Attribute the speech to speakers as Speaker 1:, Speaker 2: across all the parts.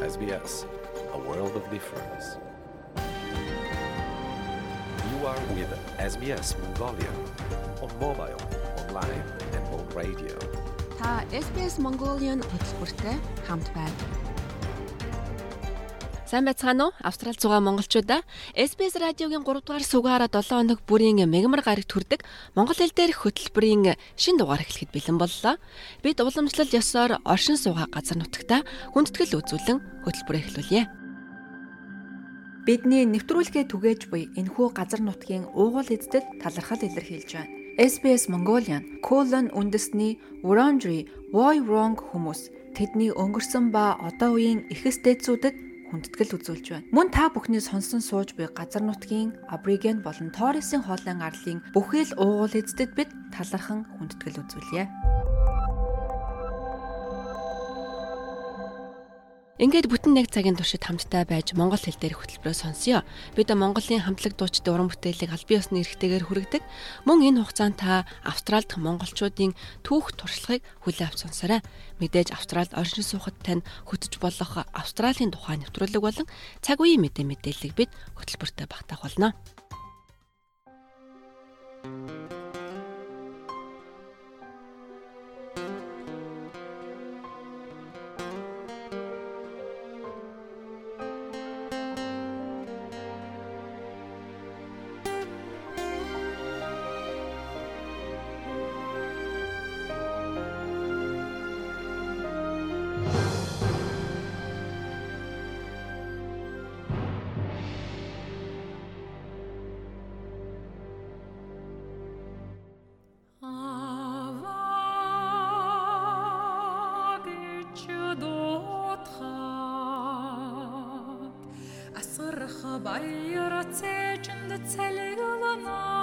Speaker 1: SBS, a world of difference. You are with SBS Mongolia on mobile, online and on radio.
Speaker 2: Ta SBS Mongolian odtwórcy Handbell. Сайн байцгаана уу? Австрал зугаа монголчуудаа SBS радиогийн 3 дугаар сугаараа 7 хоног бүрийн мегмар гарагт хүрдэг монгол хэл дээрх хөтөлбөрийн шин дугаар эхлэхэд бэлэн боллоо. Бид уламжлал ёсоор оршин суугаа газар нутагта хүндэтгэл үзүүлэн хөтөлбөрөө эхлүүлье. Бидний нэвтрүүлгээ түгээж буй энэхүү газар нутгийн уугуул эздэд талархал илэрхийлж байна. SBS Mongolian колон үндэсний Wurundjeri Woi Wurrung хүмүүс тэдний өнгөрсөн ба одоо үеийн эхэс дээдсүүдэд хүндэтгэл үзүүлж байна. Мөн та бүхний сонсон сууж буй газар нутгийн Абриген болон Торресын хоолын арлын бүхий л уугуул эздэд бид талархан хүндэтгэл үзүүлье. Ингээд бүтэн нэг цагийн туршид хамтдаа байж монгол хэл дээр хөтөлбөрөө сонсъё. Бид Монголын хамтлаг дуучид уран бүтээлийг аль биесны эрхтэйгээр хүргэдэг. Мөн энэ хугацаанд та Австралид монголчуудын түүх туршлагыг хүлээн авч сонсоорой. Мэдээж Австралид оршин суухад тань хөтөж болох Австралийн тухай нэвтрүүлэг болон цаг үеийн мэдээ мэдээллийг бид хөтөлбөртөө багтаах болно.
Speaker 3: Hayır ateşinde tel yılına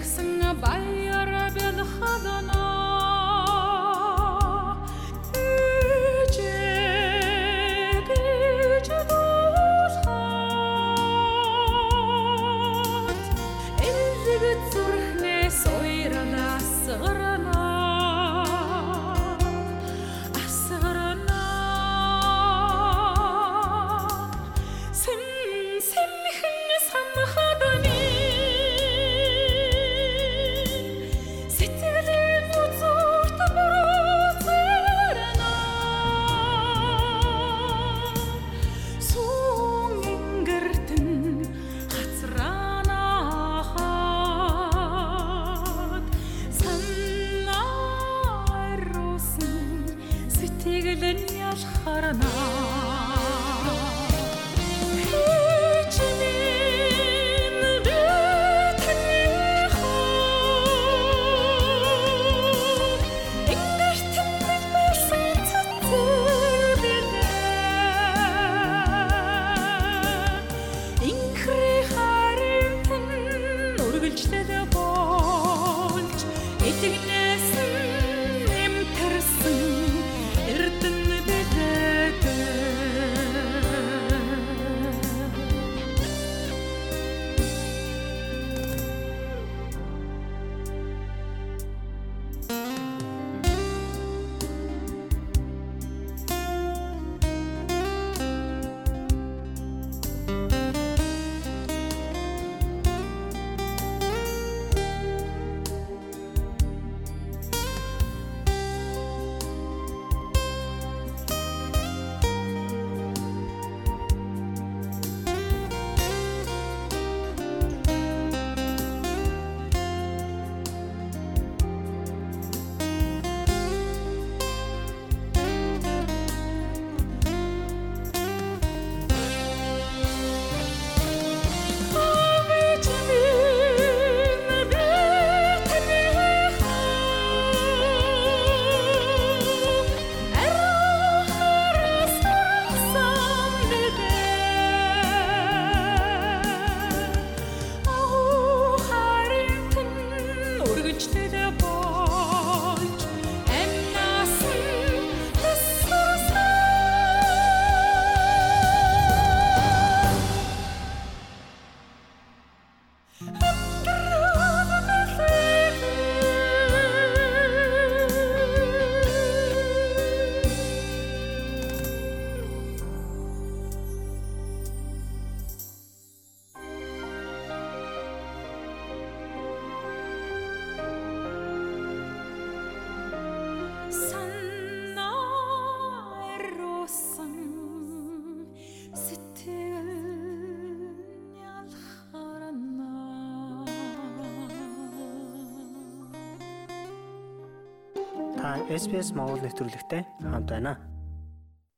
Speaker 3: Alexna Bayer
Speaker 4: Belhada SPS Монгол нэвтрүүлэгтэй хамт байна.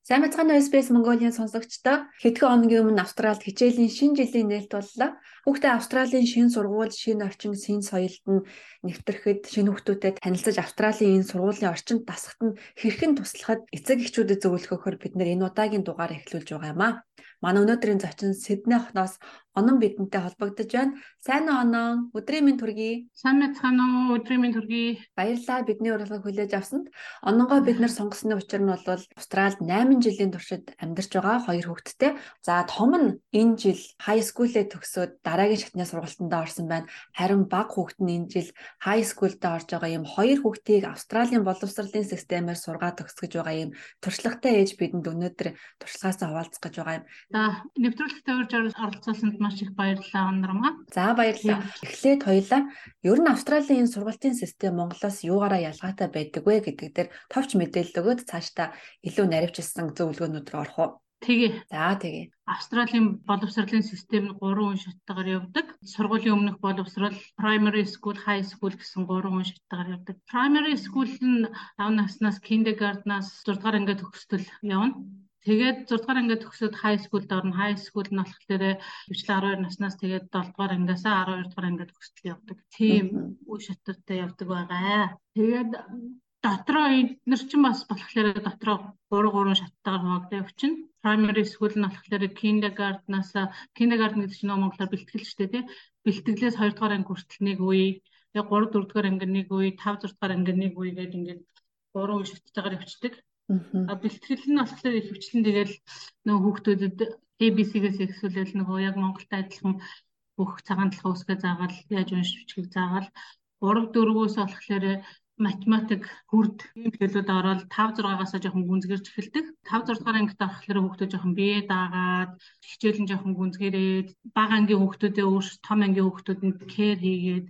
Speaker 2: Сайн бацгаана SBS Mongolia сонсогчдоо хэдхэн хоногийн өмнө Австралид хичээлийн шинэ жилийн нээлт боллоо. Хүүхдээ Австралийн шинэ сургууль, шинэ орчин, шинэ соёлд нь нэвтрэхэд шинэ хүүхдүүдэд танилцаж Австралийн энэ сургуулийн орчинд дасахад нь хэрхэн туслахад эцэг эхчүүдэд зөвлөхөөр бид нэр энэ удаагийн дугаар эхлүүлж байгаа юм а. Манай өнөөдрийн зочин Сидней хотноос Онон бидэнтэй холбогдож байна. Сайн Онон? Өдрийн минь төргий.
Speaker 5: Сайн мэцхан уу? Өдрийн минь төргий.
Speaker 2: Баярлалаа бидний урилгыг хүлээж авсанд. Ононгоо бид нар сонгосны учир нь бол Австралид 8 жилийн туршид амьдарч байгаа хоёр хүүхэдтэй. За том нь энэ жил high school-ээ төгсөөд дараагийн шатны сургалтанд орсон байна. Харин баг хүүхэд нь энэ жил high school-д орж байгаа юм хоёр хүүхдийг Австралийн боловсролын системээр сургаад төгсгөж байгаа юм туршлагатай ээж бидэнд өнөөдөр туршлагаасаа хуваалцах гэж байгаа юм.
Speaker 5: За нэвтрүүлэгтээ урьж оролцуулсанд маш их баярлалаа Ондрмаа.
Speaker 2: За баярлалаа. Эхлээд хоёлаа ер нь Австралийн энэ сургалтын систем Монголоос юугаараа ялгаатай байдаг вэ гэдэг дээр товч мэдээлэл өгөөд цаашдаа илүү наривчилсан зөвлөгөөнүүд рүү орох уу?
Speaker 5: Тэгээ.
Speaker 2: За тэгээ.
Speaker 5: Австралийн боловсролын систем нь гурван үе шаттайгаар явдаг. Сургуулийн өмнөх боловсрол, primary school, high school гэсэн гурван үе шаттайгаар явдаг. Primary school нь 5 наснаас kindergarten-аас 6 дугаар ангид төгсдөл явна. Тэгээд 6 дугаар ангид төгсөөд high schoolд орно. High school нь болохоор хөвчлэн 12 наснаас тэгээд 7 дугаар ангиасаа 12 дугаар ангид төгсдөл явдаг. Тийм үе шаттай явдаг байгаа. Тэгээд дотроо эдгээр чинь бас болохоор дотроо 3 3 шаттайгаар хуваагдаа явчихна. Primary school нь болохоор kindergarten-аас kindergarten гэдэг чинь Монголоор бэлтгэл шүү дээ тий. Бэлтгэлээс 2 дугаар анги хүртэл нэг үе, яг 3 4 дугаар анги нэг үе, 5 6 дугаар анги нэг үе гэдэг ингээд 3 үе шаттайгаар явчихдаг. А бэлтгэл нь болохоор их хвчлэн тэгэл нөгөө хүүхдүүдэд ABC-гээс ихсүүлэл нөгөө яг Монголтай адилхан бүх цагаан талхаа үсгээ заагаал яаж уншиж бичихийг заагаал 3 4-өөс болохоор математик хүрд ийм хэлүүд ороод 5 6-аас жоохон гүнзгэрч эхэлдэг. 5 6 дугаар ангид орохлоор хүүхдүүд жоохон бие даагаад хичээл нь жоохон гүнзгэрээд бага ангийн хүүхдүүдээ өөр том ангийн хүүхдүүдэнд кэр хийгээд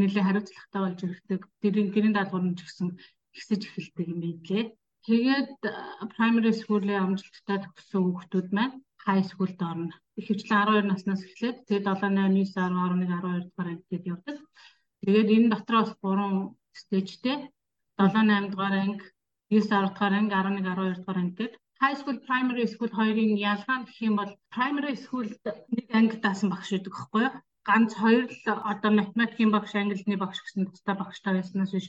Speaker 5: нэлээд хариуцлагатай болж ирдэг. Тэрийн гэрийн даалгавар нь ч гэсэн ихсэж эхэлдэг юм билээ. Тэгээд primary school-ийн амжилттай төгссөн хүүхдүүд маань high school-д орно. Ихэвчлэн 12 наснаас эхлээд тэгээд 7 8 9 10 11 12 дугаар ангид явдаг. Тэгээд энэ дотроос 3 стейжтэй 7 8 дугаар анги 9 10 дугаар анги 11 12 дугаар анги гэдэг high school primary school хоёрын ялгаа нь гэх юм бол primary school-д нэг анги даасан багш байдаг байхгүй юу? ганц хоёр л одоо математикийн багш, англиний багш гэсэн тусдаа багштай байснаас биш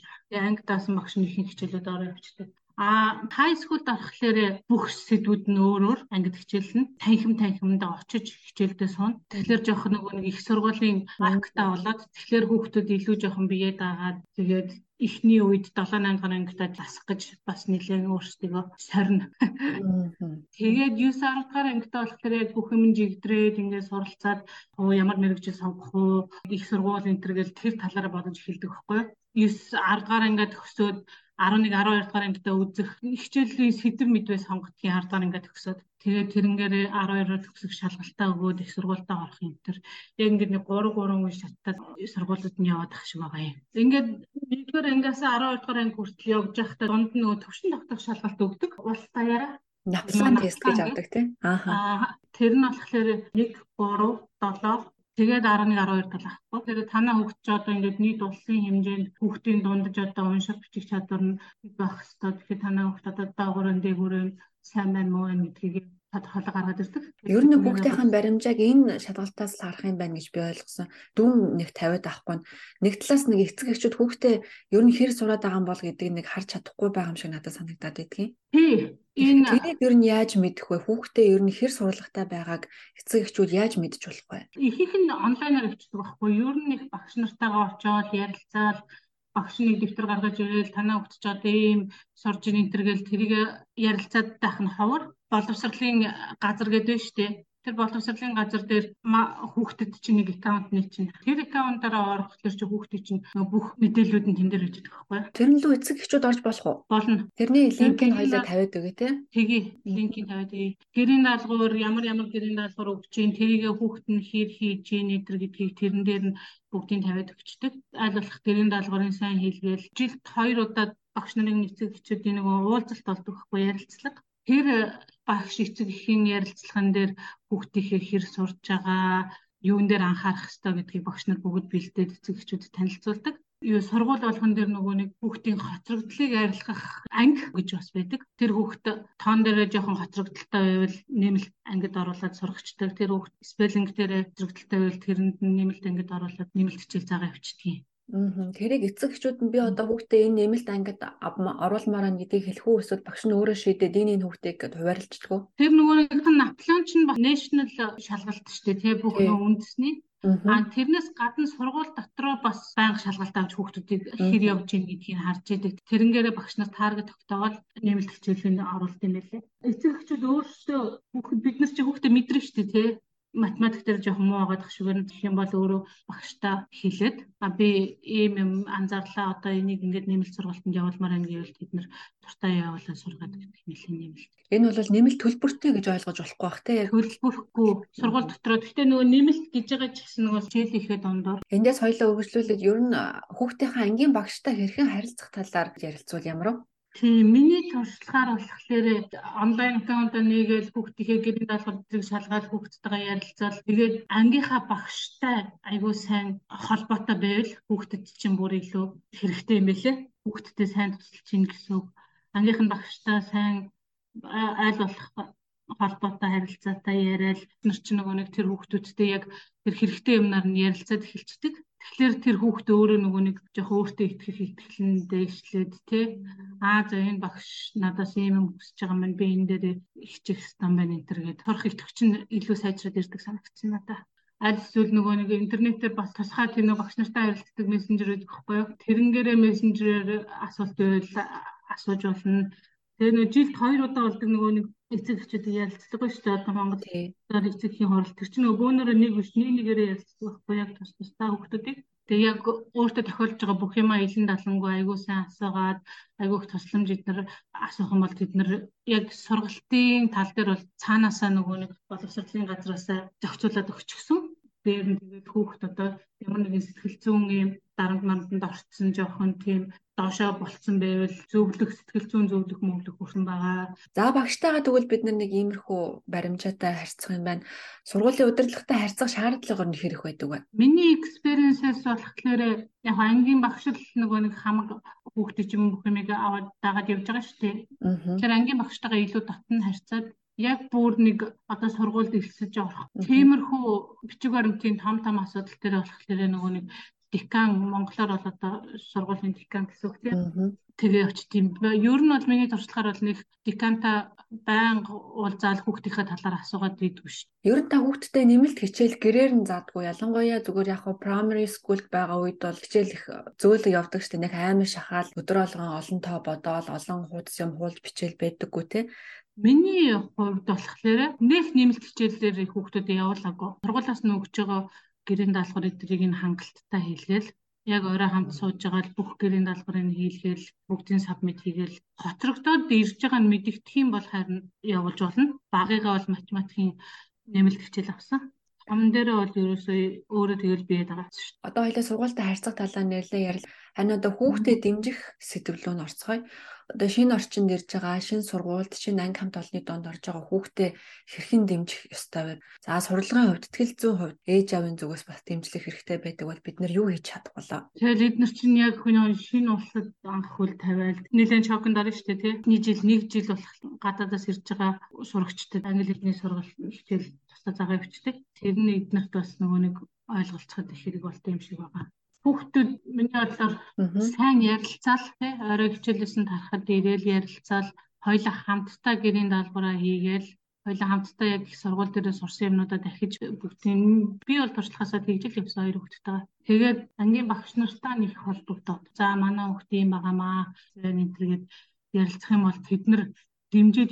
Speaker 5: анги даасан багш нь ихэнх хичээлүүд ороо явчихдаг. А high school дарахлаар бүх сэдвүүд нь өөр өөр ангид хичээлнэ. Танхим танхимд очиж хичээлдээ суун. Тэгэхээр жоох нөгөө нэг их сургуулийн актаа болоод тэгэхээр хүүхдүүд илүү жоохон биеэ даагаад тэгээд эхний үед 7 8 дугаар ангидаа засах гэж бас нэлээд өөрсдөө сорно. Тэгээд 9 10 дугаар ангидаа болохоор яг бүх юм жигдрээд ингээд суралцаад оо ямар мэрэгжил сонгох уу, их сургууль энэ төр гэл тэр талаараа бодож эхэлдэг байхгүй юу? 9 10 дугаар ангид төгсөөд 11 12 дугаар ангидаа үзэх хичээлийн сэдв мэдвээ сонгодгийн 10 дугаар ангид төгсөөд тэгээд тэрнгээр 12-оор төгсөх шалгалтаа өгөөд их сургуультаа орох юм тэр яг ингээд нэг 3 3 үе шаттаад сургуулиуд нь яваад ах шиг байгаа юм. Ингээд 1-р ангиас 12 дугаар анги хүртэл явж байхдаа дунд нь нөгөө төвшин тогтоох шалгалт өгдөг. Улс даяараа
Speaker 2: Напсан тест гэж авдаг тийм.
Speaker 5: Аа. Тэр нь болохоор 1 3 7 Тэгээд 11 12 тал ахгүй. Тэгээд танаа хүүхд ч одоо ингээд нийт улсын хэмжээнд хүүхдийн дундаж одоо унших бичих чадвар нь байх хэвээр. Тэгэхээр танаа хүүхд одоо даагуурын дээгүүрэн сайн байна муу гэдгийг тодорхойлоо гаргаад ирдэг.
Speaker 2: Ер нь хүүхдийн баримжааг энэ шалгалтаас харах юм байна гэж би ойлгосон. Дүүн нэг 50-аад авахгүй. Нэг талаас нэг эцэг эхчүүд хүүхдээ ер нь хэр сураад байгаа юм бол гэдэг нэг харж чадахгүй байгаа юм шиг надад санагдаад байдгийн.
Speaker 5: Тий. Энэ
Speaker 2: тэрийг ер нь яаж мэдэх вэ? Хүүхдээ ер нь хэр сурлагатай байгааг эцэг эхчүүд яаж мэдж болох вэ?
Speaker 5: Ихэнх нь онлайнаар өвчдөг байхгүй? Ер нь их багш нартайгаа очиод ярилцаал багш нэг дэвтэр гаргаж ирэл танаа хөвтөж одоо ийм энэ төр гэл тэрийг ярилцаад байх нь ховор боловсролын газар гэдэг нь шүү дээ тэр боловсролын газар дээр хүүхдэд чинь нэг аккаунт нэг чинь. Тэр аккаунтаараа орох тэр чинь хүүхдийн чинь бүх мэдээллүүд нь тэн дээр байж байгаа байхгүй
Speaker 2: тэр нь лөө эцэг эхчүүд орж болох уу?
Speaker 5: Болно.
Speaker 2: Тэрний линкийг хоёлаа тавиад өгөө те.
Speaker 5: Тгий линкийг тавиад өгье. Гэрийн даалгавар ямар ямар гэрийн даалгавар өгч чинь тэрийг хүүхд нь хэр хийж ийн энэ гэдгийг тэрэн дээр нь бүгдийг тавиад өгчдөг. Аль болох гэрийн даалгаврын сайн хийлгээл жилд хоёр удаа багш нарын эцэг эхчүүдийн нэг уулзалт болдог байхгүй ярилцлага тэр багш эцэг эхийн ярилцлаган дээр хүүхдийнхээ хэр сурж байгаа, юун дээр анхаарах хэрэгтэй гэдгийг багш нар бүгд бэлдээд эцэг эхчүүдэд танилцуулдаг. юу сургууль болгон дээр нөгөө нэг хүүхдийн хоцрогдлыг арилгах анги гэж бас байдаг. Тэр хүүхд тоон дээрээ жоохон хоцрогдолтой байвал нэмэлт ангид оруулаад сурагчдаг. Тэр хүүхд спеллинг дээрээ хоцрогдолтой байвал тэрэнд нэмэлт ангид оруулаад нэмэлт хичээл заагаа явуулдаг.
Speaker 2: Тэрийг эцэг эхчүүд нь би одоо хүүхдээ энэ нэмэлт ангид оруулмаар байна гэдгийг хэлэх үү эсвэл багш нь өөрөө шийдээд энэ энэ хүүхдийг гэд хуваарлцдаг уу?
Speaker 5: Тэр нөгөө нэг наплан чинь national шалгалт шүү дээ тий бүх үндэсний. А тэрнээс гадна сургууль дотроо бас байнга шалгалт авч хүүхдүүдийг хэр явж ийн гэдгийг харж идэг. Тэрнгээрээ багш нар таргет тогтоогоод нэмэлт хичээлийг оруулт юм байлээ. Эцэг эхчүүд өөрсдөө хүүхэд бид нар чи хүүхдээ мэдрэн шүү дээ тий математик дээр жоохон муу байгаад хшүүгээр нь гэх юм бол өөрөө багштай хэлээд а би ийм юм анзаарлаа одоо энийг ингээд нэмэлт сургалтанд явуулмаар байна гэвэл тэд нар дуртай явуулаад сургаад гэдэг нэлээд нэмэлт.
Speaker 2: Энэ бол нэмэлт төлбөртэй гэж ойлгож болохгүй бах те.
Speaker 5: Төлбөрөхгүй сургууль дотроо гэхдээ нөгөө нэмэлт гэж байгаа ч гэсэн нөгөө хичээл ихэд дондор.
Speaker 2: Эндээс хоёлоо өгөжлүүлээд ер нь хүүхдийнхээ ангийн багштай хэрхэн харилцах талаар ярилцвал ямар вэ?
Speaker 5: Тийм миний туршлагаар болохоор онлайн аккаунтаа нээгээл хүүхдийнхээ гэрийн даалгаврыг шалгаад хүүхдтэйгээ ярилцаад тэгээд ангийнхаа багштай айгүй сайн холбоотой байвал хүүхдэд чинь бүр илүү хэрэгтэй юм байлээ. Хүүхдтэй сайн тусалж ийн гэсэн үг. Ангийнх нь багштай сайн айл болох холбоотой харилцаатай яриад нар чинь нөгөө нэг тэр хүүхдүүдтэй яг тэр хэрэгтэй юмнаар нь ярилцаад эхэлцдэг. Тэгэхээр тэр хүүхд өөрөө нөгөө нэг жоохон өөртөө итгэх итгэлэн дэвшлээд тий аа за энэ багш надаас ийм юм хүсэж байгаа маань би энэ дээр хичээх стан байна энэ төр гэдэг торох итгэвч нь илүү сайжраад ирдэг санагдсан надаа аль эсвэл нөгөө нэг интернетээр бас тусгай тийм нэг багш нартай харилцдаг мессенжер гэдэг байхгүй юу? Тэрнгээрээ мессенжерээр асуулт байвал асууж болно. Тэгээ нэг жилд хоёр удаа болдог нөгөө нэг эцэг эхчүүдийг ярилцдаг шүү дээ. Одоо Монгол дээр эцэгхийн хурал тэр чинь нөгөө бөөнөрөө нэг биш нэг нэгээрээ ярилцдаг байхгүй яг тус тусдаа хүмүүсийг. Тэгээ яг өөртөө тохиолдож байгаа бүх юмаа илэн далангуй айгуу сайн асуугаад айгуу их тусламж эднэр асуух юм бол тэд нар яг сургалтын тал дээр бол цаанаасаа нөгөө нэг боловсролын газраасаа зохицуулаад өгчихсөн. Дээр нь тэгээд хүүхд одоо ямар нэгэн сэтгэл зүйн юм дарамт манданд орцсон жоохон тийм доошоо болцсон байвал зөвлөх сэтгэл зүйн зөвлөх мөглөх хүрсэн байгаа.
Speaker 2: За багштайгаа тэгвэл бид нэг иймэрхүү баримжаатай харьцах юм байна. Сургуулийн удирдлагатай харьцах шаардлага нь хэрэг байдаг вэ?
Speaker 5: Миний экспириенсээс болохоор яг ангийн багшил нөгөө нэг хамаг хүүхдээ ч юм бүх юмыг аваад дагаад явж байгаа шүү дээ. Тэр ангийн багштайгаа илүү дотн харьцаад яг бүр нэг одоо сургуульд элсэж орох. Тиймэрхүү бичиг баримтын том том асуудал дээр болохоор нөгөө нэг декан монголоор бол одоо сургуулийн декан гэсэн үг тийм тэгээ очт юм. Ер нь бол миний туршлагаар бол нэг деканта байнга уулзаал хүүхдийнхээ талаар асуугаад идэггүй шүү.
Speaker 2: Ер нь та хүүхдтэй нэмэлт хичээл гэрээр нь заадгүй. Ялангуяа зүгээр яг хуу primary school байгаа үед бол хичээл их зөөлөг явдаг шүү. Нэг аймаг шахаал өдөр болгон олон тоо бодоол олон хуудас юм хуулж бичээл байдаггүй те.
Speaker 5: Миний хувьд болохоор нэг нэмэлт хичээлээр хүүхдүүдэд явуулаагүй. Сургуулиас нь өгч байгаа гэрийн даалгавар эдрийг нь хангалттай хийлгээл яг орой хамт сууж байгаа л бүх гэрийн даалгаврыг хийлгээл бүгдийн сабмит хийгээл хоцрогдоод ирж байгаа нь мэдэгдэх юм бол харин явуулж болно. Багыгаа бол математикийн нэмэлт хичээл авсан. Том дээрээ бол ерөөсөө өөрөө тэгэл биед байгаа шүү дээ.
Speaker 2: Одоо хоёлаа сургуультай харьцах талаар нэлээ ярил. Харин одоо хүүхдэд дэмжих сэдвлүү нь орцгоё одоо шинэ орчинд ирж байгаа шинэ сургуульд шинэ анги хамт олонны донд орж байгаа хүүхдээ хэрхэн дэмжих ёстой вэ? За сурлагын хувьд тэтгэл зүйн хувьд ээж аавын зүгээс бас дэмжлэх хэрэгтэй байдаг бол бид нар юу хийж чадах вэ?
Speaker 5: Тэгэл эдгээр чинь яг хүний шинэ улсад анх хөл тавиал нэлээд шокнд орно шүү дээ тий. Нэг жил нэг жил болох гадаадаас ирж байгаа сурагчдад англи хэлний сургалт хичээл тусдаа загаа өвчтэй. Тэр нь эднэрт бас нөгөө нэг ойлголцоход их хэрэг болтой юм шиг байгаа хүүхдүүд миний бодлоор сайн ярилцаал тий орой хичээлээс нь тарахад ирээл ярилцаал хоёулаа хамтдаа гэрийн даалгавраа хийгээл хоёулаа хамтдаа яг их сургууль дээр сурсан юмнуудаа дахиж бүгдийн би бол туршлагаасаа тэгж л явсан хоёр хүүхдтэй. Тэгээд ангийн багш нартай нэг холбогдоод за манай хүүхд юм байгаамаа энэ төргээд ярилцах юм бол тэд нар дэмжиж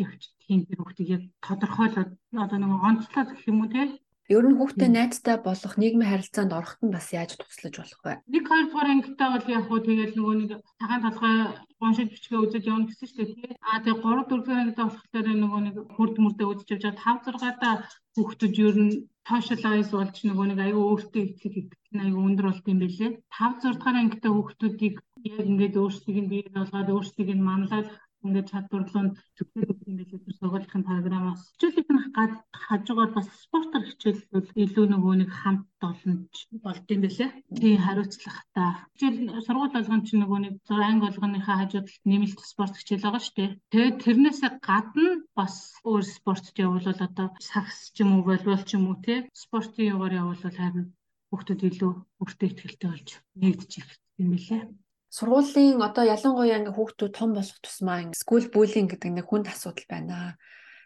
Speaker 5: юм тэр хүүхдийг яг тодорхойлоод одоо нэг онцлог гэх юм уу тий
Speaker 2: Ер нь хүүхдээ найзтай болох нийгмийн харилцаанд ороход нь бас яаж туслаж болох вэ?
Speaker 5: Нэг хоёр дугаар ангитай бол яг хуу тэгэл нөгөө нэг цагаан толгой уншиж бичгээ үзэж явна гэсэн шүү дээ. Аа тэгээ 3 4 дугаар ангитай болохоор нөгөө нэг хурд мөрдөө үзэж явж байгаа 5 6 даа хүүхдүүд ер нь socialize болж нөгөө нэг аюу өөртөө итгэх нь аюу өндөр болт юм бэлээ. 5 6 дугаар ангитай хүүхдүүдийг яг ингээд өөрсдийг нь бий болгоод өөрсдийг нь манлайлах ингээд чадварлуунд зөвхөн юм билээ тэр сургуулийн програмаас. Хичээлийнх нь гад хажуугаар бас спортоор хичээлбэл илүү нөгөө нэг хамт олонч болд юм билээ. Тийм хариуцлагатай. Хичээл сургууль болгон чинь нөгөө нэг анги болгоныхаа хажууд нэмэлт спорт хичээл байгаа шүү дээ. Тэгээд тэрнээсээ гадна бас өөр спортт явуулвал одоо сакс ч юм уу волейбол ч юм уу тий спортын югаар явуулвал харин хүүхдүүд илүү өөртөө ихтэй болж нэгдэж ирэх юм билээ.
Speaker 2: Сургуулийн одоо ялангуяа ингээ хүүхдүүд том болох тусмаа скул буллинг гэдэг нэг хүнд асуудал байна.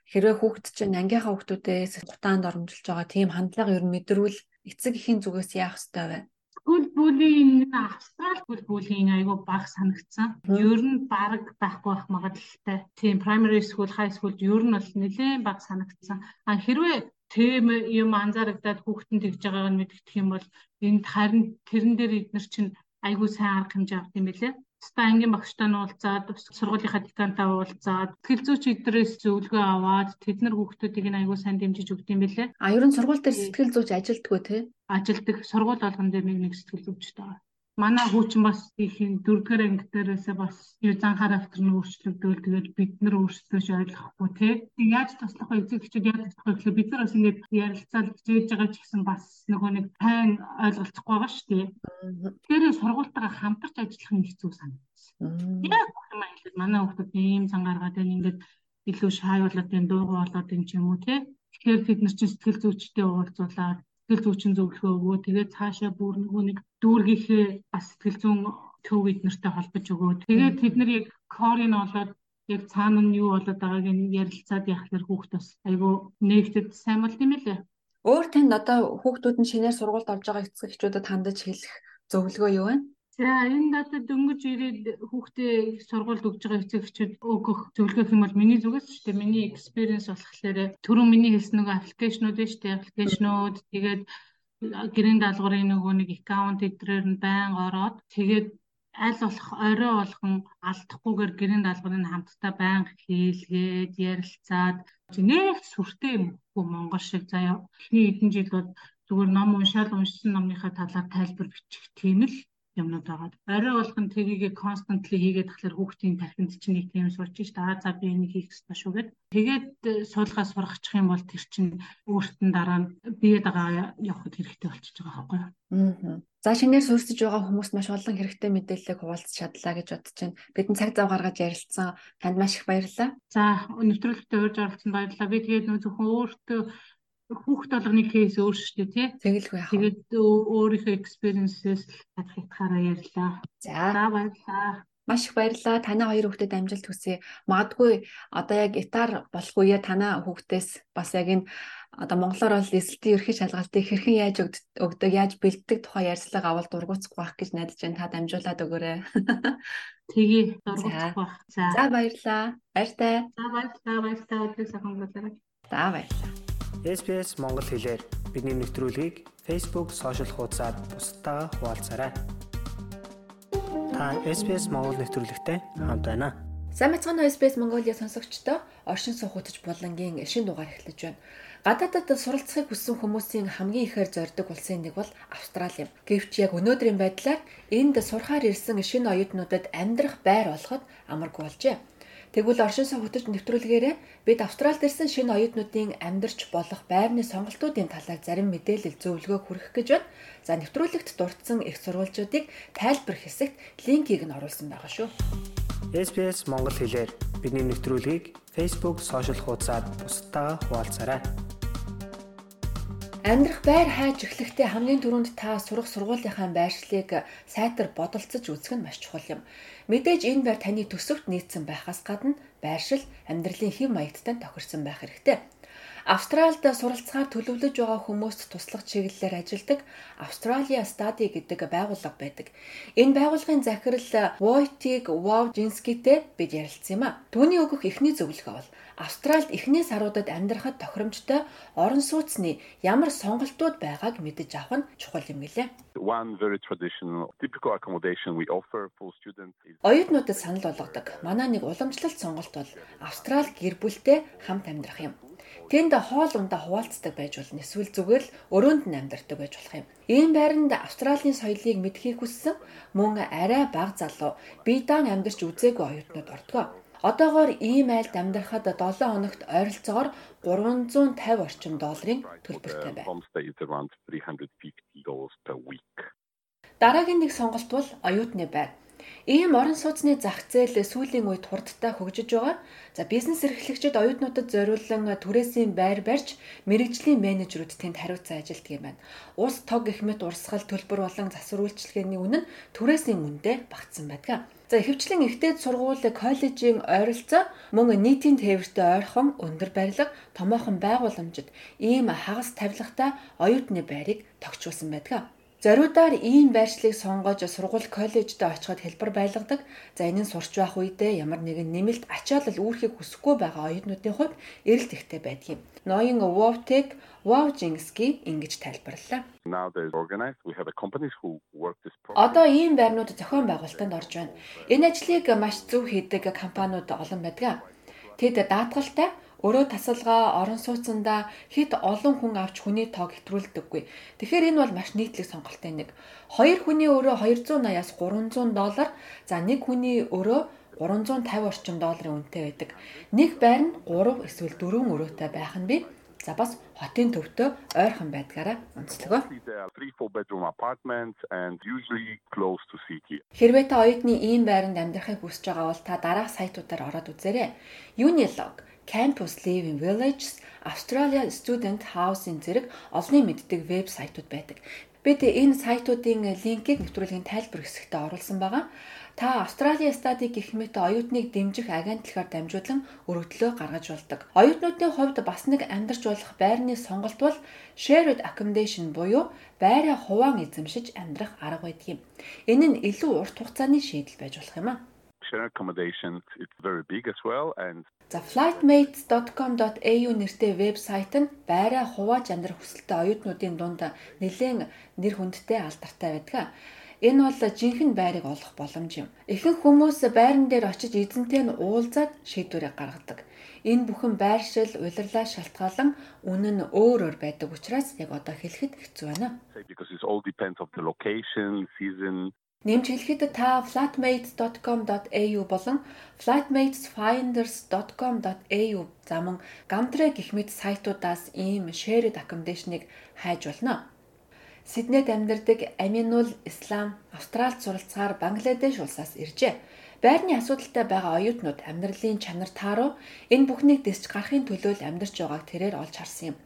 Speaker 2: Хэрвээ хүүхд чинь ангийнхаа хүүхдүүдээс гутаанд оромжилж байгаа тийм хандлага ер нь мэдрвэл эцэг эхийн зүгээс яах ёстой вэ?
Speaker 5: Скул буллинг австрал скул буллинг айгүй бага санагдсан. Ер нь баг байхгүй байх магадлалтай. Тийм primary school, high school ер нь бол нэлээд бага санагдсан. А хэрвээ тийм юм анзаарагдаад хүүхдэнд тэгж байгааг нь мэдгдэх юм бол энд харин тэрэн дээр эднэр чинь айгүй сайн арга хэмжээ авт юм билээ. Ста ангийн багштай нь уулзаад сургуулийнхаа декантай уулзаад сэтгэл зүйч эдрээс зөвлөгөө аваад тэд нар хүүхдүүдийг нь айгүй сайн дэмжиж өгд юм билээ.
Speaker 2: А ер нь сургууль дээр сэтгэл зүйч ажилтгүй те?
Speaker 5: Ажилдаг сургууль болгон дээр нэг нэг сэтгэл зүйчтэй байгаа манай хүүчин бас их дөрөвдүгээр анги дээрээсээ бас юзан характер нь өөрчлөгдөөл тэгээд бид нар өөрсдөөш ойлгохгүй тий. Яаж туслах вэ эцэг эхчүүд яаж туслах вэ гэхлээр бид нар бас ингээд ярилцаад хичээж байгаа ч гэсэн бас нөгөө нэг тайн ойлголцохгүй байгаа шүү дээ тэгэхээр сургуультайгаа хамтарч ажиллах нь хэцүү санагдсан яг юм хэлээд манай хүүхдүүд ийм цан гаргаад байна ингээд илүү шай болоод энэ дуугаа болоод энэ ч юм уу тий. Тэгэхээр бид нар чинь сэтгэл зүйчтэй уулзуулаад сэтгэл зүйчин зөвлөгөө өгөө. Тэгээд цаашаа бүр нөгөө нэг дүүргийнхээ бас сэтгэл зүйн төв эднэртэй холбож өгөө. Тэгээд тэд нар яг корын олоод яг цаана нь юу болоод байгааг нь ярилцаад яхахлаар хүүхд бас айгүй нэгтэд сайн болд юм лээ.
Speaker 2: Өөр танд одоо хүүхдүүд нь шинээр сургуульд орж байгаа эцэг эхчүүдэд хандаж хэлэх зөвлөгөө юу вэ?
Speaker 5: За энэ надад дөнгөж ирээд хүүхдээ сургуульд өгж байгаа эцэг эхчүүд өгөх зөвлөгөө юм бол миний зүгээс ч тийм миний экспириенс болохоор түрүүн миний хэлсэн нөгөө аппликейшнүүд шүү дээ. Аппликейшнүүд тэгээд гэрийн даалгаврын нөгөө нэг аккаунт эдрээр нь байн ороод тэгээд аль болох орой болгон алдахгүйгээр гэрийн даалгаврын хамтдаа байнга хийлгээд ярилцаад. Нэг сүртэй юм уу Монгол шиг? Заяа. Эхний хэдэн жил бол зүгээр ном уншаал уншсан номныхаа талаар тайлбар бичих тийм л юмнууд байгаа. Орой болгон тэрийгэ constantly хийгээд тахлаар хүүхдийн тархинд чинь нэг тийм сурч ш та за би энийг хийх ёстой шүү гэд. Тэгээд суулгаас сургачих юм бол тэр чинь өөртөө дараа нь бие дагаа явахд хэрэгтэй болчихж байгаа байхгүй юу?
Speaker 2: Аа. За шинээр суурьсаж байгаа хүмүүст маш олон хэрэгтэй мэдээллийг хуваалцах чадлаа гэж бодож байна. Бидний цаг зав гаргаж ярилцсан танд маш их баярлалаа.
Speaker 5: За нэвтрүүлэгтээ урьж оролцсон баярлалаа. Би тэгээд нөө зөвхөн өөртөө хүүхд болгоны кейс өөр шүү дээ тий.
Speaker 2: Тэгэлгүй яах.
Speaker 5: Тэгээд өөрийнхөө экспириенсээс татах ятгаараа ярьлаа.
Speaker 2: За
Speaker 5: баярлалаа.
Speaker 2: Маш их баярлалаа. Танай хоёр хүүхдэд амжилт хүсье. Магадгүй одоо яг итар болох үе танай хүүхдээс бас яг энэ одоо монголоор бол эсэлтийн ерхий шалгалтыг хэрхэн яаж өгдөг, яаж бэлддэг тухай ярьцлага авал дургуцах байх гэж найдаж байна. Та дамжуулаад өгөөрэй.
Speaker 5: Тэгээ дургуцах байх.
Speaker 2: За. Баярлалаа. Баяртай.
Speaker 5: За баярлалаа. Баяртай. Өдрийг сайхан өнгөрүүлээрэй.
Speaker 2: За баярлалаа.
Speaker 4: SBS Монгол хэлээр бидний нэвтрүүлгийг Facebook сошиал хуудасаар бусдаа хуваалцаарай. Та SBS Монгол нэвтрүүлэгтэй хамт байна.
Speaker 2: Сайн мэцхан SBS Mongolia сонсогчдоо оршин суух утж булангийн шин дугаар эхлэж байна. Гадаадад суралцахыг хүссэн хүмүүсийн хамгийн ихээр зорддог улсын нэг бол Австрали юм. Гэвч яг өнөөдрийн байдлаар энд сурахаар ирсэн шинэ оюутнуудад амьдрах байр олоход амаргүй болжээ. Тэгвэл оршин хөтөч нэвтрүүлгээрээ бид Австралид ирсэн шинэ оюутнуудын амьдарч болох байрны сонголтуудын талаар зарим мэдээлэл зөвлөгөө хүргэх гэж байна. За нэвтрүүлэгт дурдсан их сурвалжуудыг тайлбар хэсэгт линкийг нь оруулсан байгаа шүү.
Speaker 4: SPS Монгол хэлээр бидний нэвтрүүлгийг Facebook сошиал хуудасаар бусдаа хуваалцаарай.
Speaker 2: Амьдрах байр хайж эхлэхдээ хамгийн түрүүнд та сурах сургуулийнхаа байршлыг сайтар бодолцож үзэх нь маш чухал юм. Мэдээж энэ байр таны төсөвт нийцсэн байхаас гадна байршил амьдралын хэв маягттай тохирсон байх хэрэгтэй. Австралид суралцахаар төлөвлөж байгаа хүмүүст туслах чиглэлээр ажилладаг Australia Study гэдэг байгууллага байдаг. Энэ байгууллагын захирал Wojtik Wawjinskiтэй бид ярилцсан юм а. Түүний өгөх эхний зөвлөгөө бол Австралид эхний саруудад амьдрахад тохиромжтой орон сууцны ямар сонголтууд байгааг мэдэж авах нь чухал юм гэлээ.
Speaker 6: One very traditional typical accommodation we offer for students is
Speaker 2: Оюутнуудад санал болгодог. Манай нэг уламжлалт сонголт бол Австрал гэр бүлтэй хамт амьдрах юм. Тэнд хоол ундаа хуваалцдаг байж болно. Эсвэл зүгээр л өрөөнд нь амьдардаг байж болох юм. Ийм байранд Австралийн соёлыг мэдхийг хүссэн мөн арай бага залуу бие даан амьдарч үзээгүй оюутнууд ордог. Одоогоор ийм айлд амьдрахад 7 хоногт ойролцоогоор 350 орчим долларын төлбөртэй байна.
Speaker 6: Homestay is around $350 per week.
Speaker 2: Дараагийн нэг сонголт бол оюутны байр. Ийм орон сууцны зах зээл сүүлийн үед хурдтай хөгжиж байгаа. За бизнес эрхлэгчид оюутнуудад зориулсан түрээсийн байр барьж мэрэгжлийн менежерүүд тэнд хариуцсан ажилтг юм байна. Ус тог гэх мэт урсгал төлбөр болон засвар үйлчилгээний үнэ нь түрээсийн үнэтэй багтсан байдаг. За ихэвчлэн ихтэй сургууль коллежийн ойролцоо мөн нийтийн тээвэртэй ойрхон өндөр барилга томоохон байгууламжид ийм хагас тавилгатай оюутны байрыг тогтчулсан байдаг. Зориудаар ийм байршлыг сонгож сургууль коллежид очиход хэлбэр байлгадаг. За энэ нь сурч байх үедээ ямар нэгэн нэмэлт ачаалал үүрхийг хүсэхгүй байгаа оюутнуудын хувьд эрэлт ихтэй байдгийг. Ноён Wovtech Wowjinski ингэж
Speaker 6: program.
Speaker 2: Одоо ийм байрнууд зохион байгуулалтанд орж байна. Энэ ажлыг маш зөв хийдэг компаниуд олон байдаг. Тэд даатгалтай Өөрөө тасалгаа орон сууцсандаа хэд олон хүн авч хүний тоог хэтрүүлдэггүй. Тэгэхээр энэ бол маш нийтлэг сонголттой нэг. Хоёр хүний өөрөө 280-аас 300 доллар, за нэг хүний өөрөө 350 орчим долларын үнэтэй байдаг. Нэг байр нь 3 эсвэл 4 өрөөтэй байх нь бий. За бас хотын төвдөө ойрхон байдгаараа онцлогоо. Хэрвээ та оюутны ийм байранд амьдрахыг хүсэж байгаа бол та дараах сайтуудаар ороод үзээрэй. Unilog Campus Living Villages, Australia Student Housing зэрэг олонний мэддэг веб сайтууд байдаг. Бид энэ сайтуудын линкийг нэвтрүүлгийн тайлбар хэсэгтээ оруулсан байгаа. Та Австралийн стади гэх мэт оюутныг дэмжих агентлагаар дамжуулан өргөдлөө гаргаж болдог. Оюутнуудын хувьд бас нэг амьдарч болох байрны сонголт бол shared accommodation буюу байраа хуваан эзэмшиж амьдрах арга байдаг юм. Энэ нь илүү урт хугацааны шийдэл байж болох юм аа.
Speaker 6: Share accommodation, it's very big as well and
Speaker 2: За flightmates.com.au нэртэй вебсайт нь байраа хувааж амьдрах хүсэлтэй оюутнуудын дунд нэлээд нэр хүндтэй алдартай байдаг. Энэ бол жинхэнэ байрыг олох боломж юм. Ихэнх хүмүүс байран дээр очиж эзэнтэй нь уулзаад шийдвэрээ гаргадаг. Энэ бүхэн байршил, улирлаа шалтгаалan үнэн нь өөр өөр байдаг учраас яг одоо хэлэхэд хэцүү байна.
Speaker 6: because it all depends of the location, season,
Speaker 2: Нэмж хэлэхэд та flatmates.com.au болон flatmatesfinders.com.au замун гамтрэ гэх мэт сайтуудаас ийм shared accommodation-ыг хайж болно. Сиднейд амьдардаг Аминул Ислам Австралид суралцахаар Бангладеш улсаас иржээ. Байрны асуудалтай байгаа оюутнууд амьдралын чанар тааруу энэ бүхнийг дэсч гарахын төлөө л амьдарч байгааг тэрээр олж харсан юм.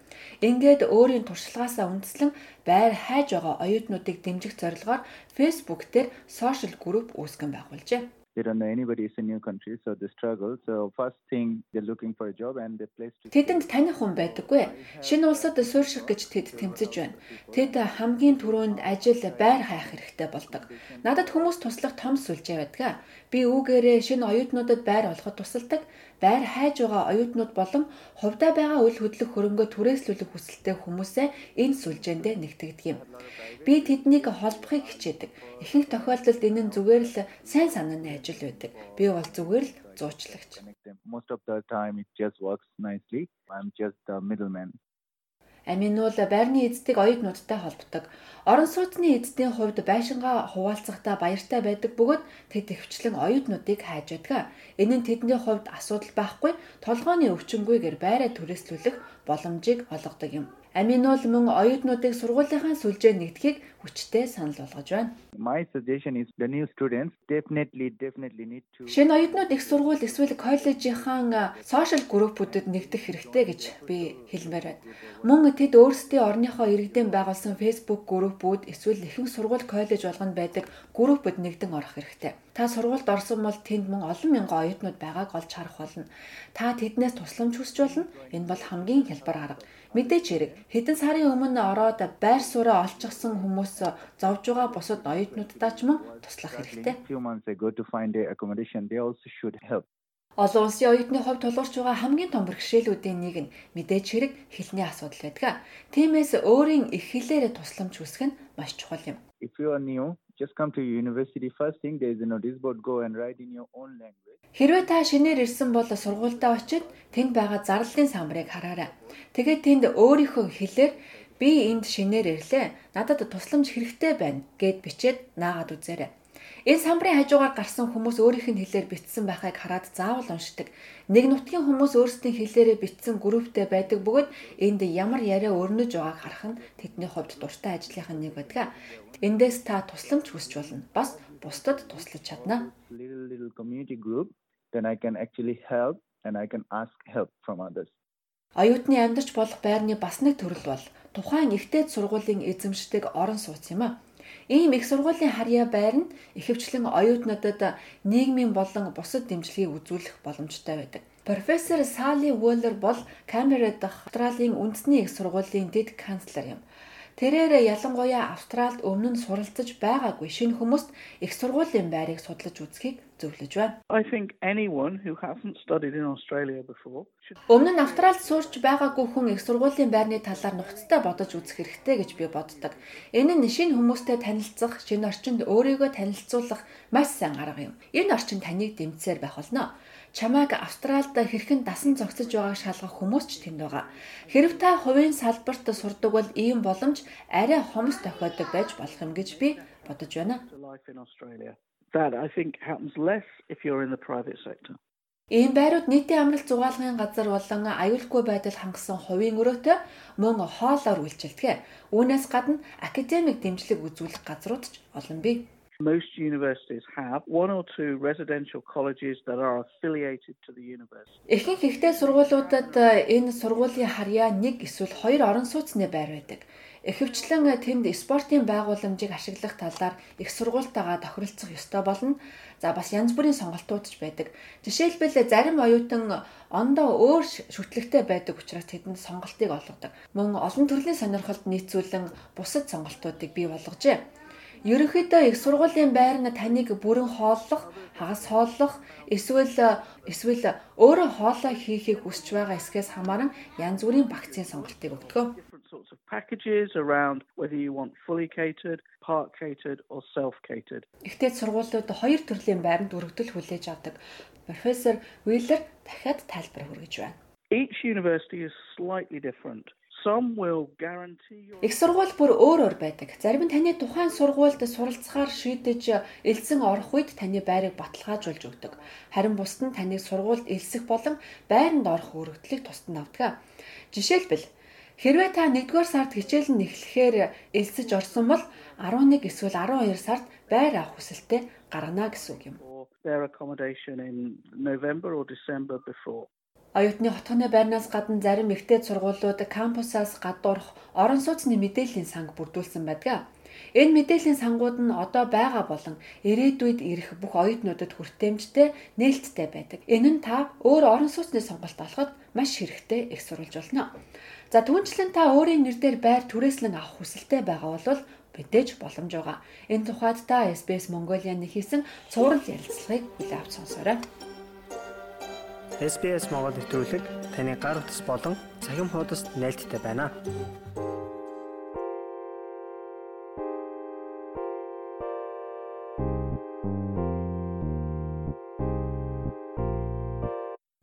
Speaker 2: Ингээд өөрийн туршлагаасаа үндэслэн байр хайж байгаа оюутнуудыг дэмжих зорилгоор Facebook дээр сошиал групп үүсгэн байгуулжээ.
Speaker 7: don't know anybody is a new country so they struggle so first thing they're looking for a job and they place to
Speaker 2: Тэдэнд таних хүн байдаггүй. Шинэ улсад суурьших гэж тэд тэмцэж байна. Тэд хамгийн түрүүнд ажил байр хайх хэрэгтэй болдог. Надад хүмүүс туслах том сүлжээ байдаг. Би үүгээрээ шинэ оюутнуудад байр олоход тусалдаг. Байр хайж байгаа оюутнууд болон хувьдаа байгаа үйл хөдлөх хөрөнгөө түрээслүүлэх хүсэлтэй хүмүүсээ энэ сүлжээндээ нэгтгэдэг юм. Би тэднийг холбохыг хичээдэг. Ихэнх тохиолдолд энэ нь зүгээр л сайн санааны ажил байдаг. Би бол зүгээр л зуучлагч.
Speaker 7: most of the time it just works nicely i'm just the middleman
Speaker 2: Амин бол байрны эздэг оюутнуудтай холбдог. Орон сууцны эзэдийн хувьд байшингаа хуваалцахдаа баяртай байдаг бөгөөд тэд ихвчлэн оюутнуудыг хайж байдаг. Энэ нь тэдний хувьд асуудал байхгүй толгойн өвчнгүйгээр байраа түрээслүүлэх боломжийг олгодог юм. Амин бол мөн оюутнуудыг сургуулийнхаа сүлжээ нэгдэхийг хүчтэй санал болгож байна.
Speaker 7: my suggestion is the new students definitely definitely need to
Speaker 2: Шинэ оюутнууд их сургууль эсвэл коллежийн сошиал группүүдэд нэгдэх хэрэгтэй гэж би хэлмээр байна. Мөн тэд өөрсдийн орныхоо иргэдийн байгуулсан Facebook группүүд эсвэл ихэнх сургууль коллеж болгонд байдаг группүүд нэгдэн орох хэрэгтэй. Та сургуульд орсон бол тэнд мөн олон мянган оюутнууд байгааг олж харах болно. Та тэднээс тусламж хүсч болно. Энэ бол хамгийн хялбар арга. Мэдээч хэрэг хэдэн сарын өмнө ороод байр сууриа олчихсан хүмүүс зовж байгаа бусад оюутнуудтай ч мөн туслах хэрэгтэй. Олон улсын оюутны хувьд тулгарч байгаа хамгийн том бэрхшээлүүдийн нэг нь мэдээж хэрэг хэлний асуудал байдаг. Тиймээс өөрийн их хэлээр тусламж хүсэх нь маш чухал юм.
Speaker 7: if you are new just come to university first thing there is a notice board go and write in your own language
Speaker 2: Хэрвээ та шинээр ирсэн бол сургуультай очиж тэнд байгаа зарлалын самбарыг хараарай. Тэгээд тэнд өөрийнхөө хэлээр би энд шинээр ирлээ. Надад тусламж хэрэгтэй байна гэд бичээд наагаад үзээрэй. Энэ самбарын хажуугаар гарсан хүмүүс өөрийнх нь хэлээр бичсэн байхыг хараад заавал уншдаг. Нэг нутгийн хүмүүс өөрсдийн хэлээрээ бичсэн групптэй байдаг бөгөөд энд ямар яриа өрнөж байгааг харах нь тэдний хувьд дуртай ажлынхаа нэг байдаг. Эндээс та тусламж хүсч болно. Бас бусдад туслаж чадна.
Speaker 7: Little little community group, then I can actually help and I can ask help from others.
Speaker 2: Оюутны амьдарч болох байрны бас нэг төрөл бол тухайн ихтэй сургуулийн эзэмшдэг орон сууц юм а. Ийм их сургуулийн харьяа байр нь ихэвчлэн оюутнуудад нийгмийн болон бусад дэмжлэгийг үзүүлэх боломжтой байдаг. Профессор Сали Уоллер бол Камбера дахь Австралийн үндэсний их сургуулийн дэд канцлер юм. Тэрээр ялангуяа Австральд өмнө нь суралцж байгаагүй шинэ хүмүүст их сургуулийн байрыг судлаж үзхийг зөвлөж байна.
Speaker 8: I think anyone who hasn't studied in Australia before
Speaker 2: Өмнө нь Австральд суурч байгаагүй хүн их сургуулийн байрны талаар нухацтай бодож үзэх хэрэгтэй гэж би боддог. Энэ нь шинэ хүмүүстэй танилцах, шинэ орчинд өөрийгөө танилцуулах маш сайн арга юм. Энэ орчин таныг дэмжсээр байх болно. Чамайг Австральд хэрхэн дасан зогсож байгааг шалгах хүмүүс ч тэнд байгаа. Хэрв та хувийн салбарт сурдаг бол ийм боломж арай хомс тохиодог байж болох юм гэж би бодож байна.
Speaker 8: That I think happens less if you're in the private sector.
Speaker 2: Ийм байрууд нийтийн амралт зугаалгын газар болон аюулгүй байдал хангасан хувийн өрөөтэй мөн хоолоор үйлчилдэг. Үүнээс гадна академик дэмжлэг үзүүлэх газрууд ч олон бий.
Speaker 8: Most universities have one or two residential colleges that are affiliated to the university.
Speaker 2: Ихэнх ихтэй сургуулиудад э, энэ сургуулийн харьяа нэг эсвэл хоёр орон сууцны байр байдаг. Ихэвчлэн э, тэнд спортын байгууламжийг ашиглах талаар их сургуультайгаа тохиролцох ёстой болно. За бас янз бүрийн сонголтууд ч байдаг. Жишээлбэл э, зарим оюутан ондоо өөр шүтлэгтэй байдаг учраас тэдэнд сонголтыг олгодог. Мөн олон төрлийн сонирхолд нийцүүлэн бусад сонголтуудыг бий болгожээ. Ерөнхийдөө их сургуулийн байр нь таныг бүрэн хооллох, хагас хооллох, эсвэл эсвэл өөрөө хоолоо хийхийг хүсэж байгаа эсгээс хамааран янз бүрийн багцын сонголтыг өгдөг.
Speaker 8: Sorts of packages around whether you want fully catered, part catered, or self catered.
Speaker 2: Ихтэй сургуулиуд хоёр төрлийн байранд өргөдөл хүлээж авдаг. Профессор Уиллер дахиад тайлбар хүргэж байна.
Speaker 8: Each university is slightly different.
Speaker 2: Их сургууль бүр өөр өөр байдаг. Зарим нь таны тухайн сургуульд суралцахаар шийдэж элсэн орох үед таны байрыг баталгаажуулж өгдөг. Харин бусд нь таныг сургуульд элсэх болон байранд орох өргөдлийг тусад нь авдаг. Жишээлбэл хэрвээ та 1-р сард хичээл нь эхлэхээр элсэж орсон бол 11 эсвэл 12 сард байр авах хүсэлтэд гаргана гэсэн үг юм.
Speaker 8: their accommodation in November or December before.
Speaker 2: Оюутны хотгоны байрнаас гадна зарим ихтэй сургуулиуд кампусаас гадуурх орон сууцны мэдээллийн санг бүрдүүлсэн байдаг. Энэ мэдээллийн сангууд нь одоо байгаа болон ирээдүйд ирэх бүх оюутнуудад хүртээмжтэй нээлттэй байдаг. Энэ нь та өөр орон сууцны сонголт олоход маш хэрэгтэй их сурвалж болно. За түүнчлэн та өөрийн нэрээр байр түрээслэн авах хүсэлтэй байгаа бол мэдээж боломж байгаа. Энэ тухайд та SBS Mongolian-ы хийсэн цуврал ярилцлагыг хүлээн авч сонсоорой.
Speaker 4: SBS Монгол нэвтрүүлэг таны гар утас болон цахим хуудасд нийлдэхтэй байна.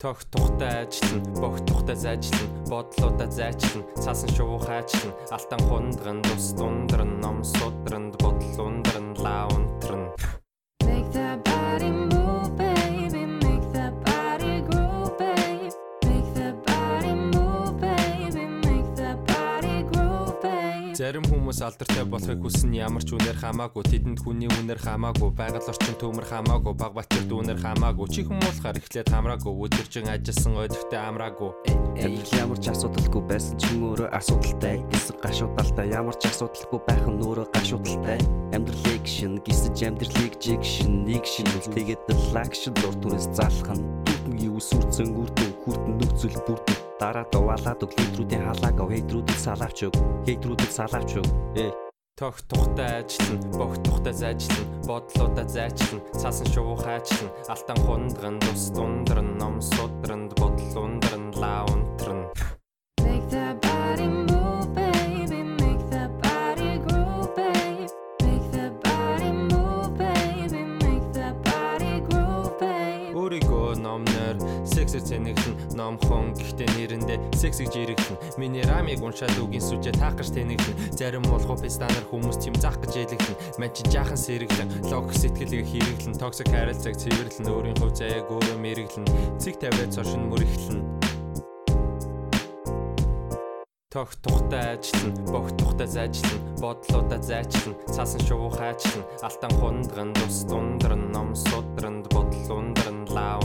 Speaker 9: Тох тухтай ажиллана, богт тухтай зайчлан, бодлуудаа зайчлан, цаасан шувуу хайчлан, алтан хундран, тус дундран, ном судранд, хүмүүс алдартай болохыг хүснэ ямар ч үнээр хамаагүй, тэдэнд хүний үнээр хамаагүй, байгаль орчин төмөр хамаагүй, баг батэр дүүнэр хамаагүй, чи хүмүүлхаар эхлээд хамраагүй, өдөржин ажилласан өдөртөө амраагүй.
Speaker 10: Амьдрал ямар ч асуудалгүй байсан ч өөрөө асуудалтай. Эсэг гашуудалтай ямар ч асуудалгүй байх нь өөрөө гашуудалтай. Амьдралыг шин гисэж амьдралыг жиг шин нэг шинэл тэгээд лагшин дур түрээс залах нь. Түтний үсүрцэн үрдэн хүртэн нөхцөл бүрдэн. Дараа дуваалаад өг литрүүдийн халааг ав хейтрүүдийг салаавч өг. Хейтрүүдийг салаавч өг. Ээ
Speaker 9: Тох тухтай ажиллана, богт тухтай зайчлан, бодлуудаа зайчлан, цаасан шувуу хайчлан, алтан хундран, тус дундран, ном судранд, бодол ундран, лаунтран. Номноор сексэр цэнэглэн номхон гэхдээ нэрэндээ Сексиг жирэглэн Миний рамыг уншаад үгийн сүжээ таах гэж тэнэглэн Зарим молгоо пистанаар хүмүүс тийм зах гэж ялэглэн Мань чи жаахан сэрэглэн Лог сэтгэлийг хэрэглэн Токсик харилцааг цэвэрлэн Өөрийн хувь заяаг өөрөө мэрэглэн Цэг тавиад цошин мөрөглэн. Тох тухтай ажиллан, бог тухтай зайчлан, бодлуудаа зайчлан, цаасан шувуу хайчлан, алтан хундран, тус дундран, ном судранд, бодол ундран, лаа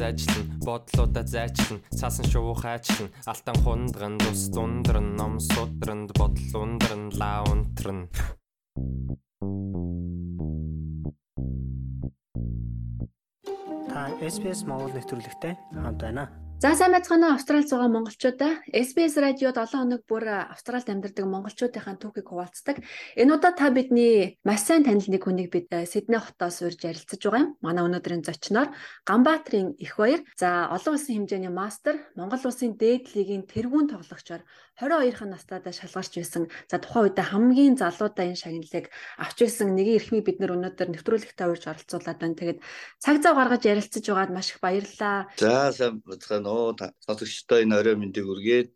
Speaker 9: зайчлан, бодлуудаа зайчлан, цаасан шувуу хайчлан, алтан хундран, тус дундран, ном судранд, бодол ундран, лаа унтран.
Speaker 4: Та SBS Монгол нэвтрүүлэгтэй хамт байна.
Speaker 2: За сайн байцгаана Австралид байгаа монголчуудаа SBS радио 7 хоног бүр Австралид амьдардаг монголчуудынхаа түүхийг хуваалцдаг. Энэ удаа та бидний маш сайн танил нэг хүнийг бид Сидней хотоос урьж ярилцаж байгаа юм. Манай өнөөдрийн зочноор Ганбаатарын их баяр. За олон улсын хэмжээний мастер, Монгол улсын дээд лигийн тэргүүн тоглогчоор 22 настайдаа шалгарч байсан. За тухайн үедээ хамгийн залуудаа энэ шагналыг авч байсан нэгэн эрхмийг бид нөр өнөөдөр нэвтрүүлэгтээ урьж оролцуулаад байна. Тэгээд цаг зав гаргаж ярилцаж байгаад маш их баярлалаа.
Speaker 11: За сайн бацгаана уу сонсогчдоо энэ орой мэндийг үргээд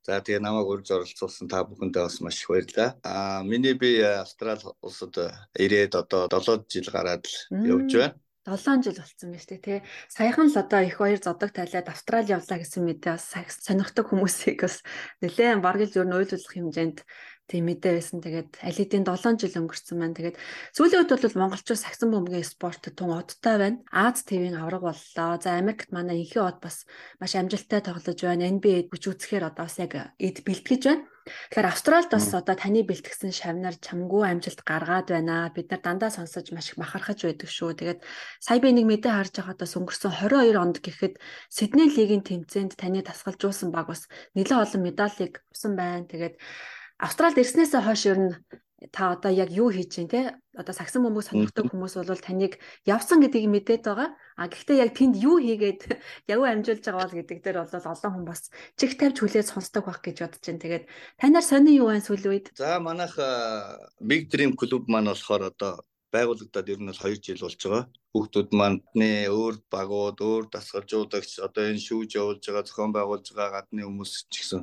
Speaker 11: за тэгээ намайг урьж оролцуулсан та бүхэндээ бас маш их баярлалаа. Аа миний би Австрали улсад ирээд одоо 7 жил гараад л явж байна.
Speaker 2: 7 жил болсон байна шүү дээ тий. Саяхан л одоо их баяр зодог тайлаад Австрали явлаа гэсэн мэдээ бас сонирхдаг хүмүүсийг бас нэлээд бараг л юу нөйлүүлэх хэмжээнд тийм мэдээ байсан. Тэгээд аль хэдийн 7 жил өнгөрцөн байна. Тэгээд сүүлийн үед бол монголчууд сагсан бөмбөгийн спортод тун одтой байна. Аз ТV-ийн авраг боллоо. За Америкт манай инхи од бас маш амжилттай тоглож байна. NBA хүч үзэхээр одоо бас яг эд бэлтгэж байна. Тэгэхээр Австралид бас одоо таны бэлтгэсэн шавнаар чамгүй амжилт гаргаад байна. Бид нар дандаа сонсож маш их махархаж байдаг шүү. Тэгээд сая би нэг мэдээ харж байхад бас өнгөрсөн 22 онд гэхэд Сидней лигийн тэмцээнд таны тасгалжуулсан баг бас нэлээд олон медалийг авсан байна. Тэгээд Австралид ирснээсээ хойш ер нь та одоо яг юу хийж чинь те одоо сагсан бөмбөг сонирхдаг хүмүүс бол таныг явсан гэдгийг мэдээд байгаа. А гэхдээ яг тэнд юу хийгээд яг амжуулж байгаа бол гэдэг дээр бол олон хүн бас чих тавьж хүлээж сонсдог байх гэж бодож байна. Тэгээд танаар сони юу байна сүүлийн үед?
Speaker 11: За манайх Big Dream клуб маань болохоор одоо байгуулагдаад ер нь бол 2 жил болж байгаа. Хүүхдүүд маань нэ өөр багууд, өөр дасгалжуулагч одоо энэ шүүж явуулж байгаа, зохион байгуулж байгаа гадны хүмүүс ч гэсэн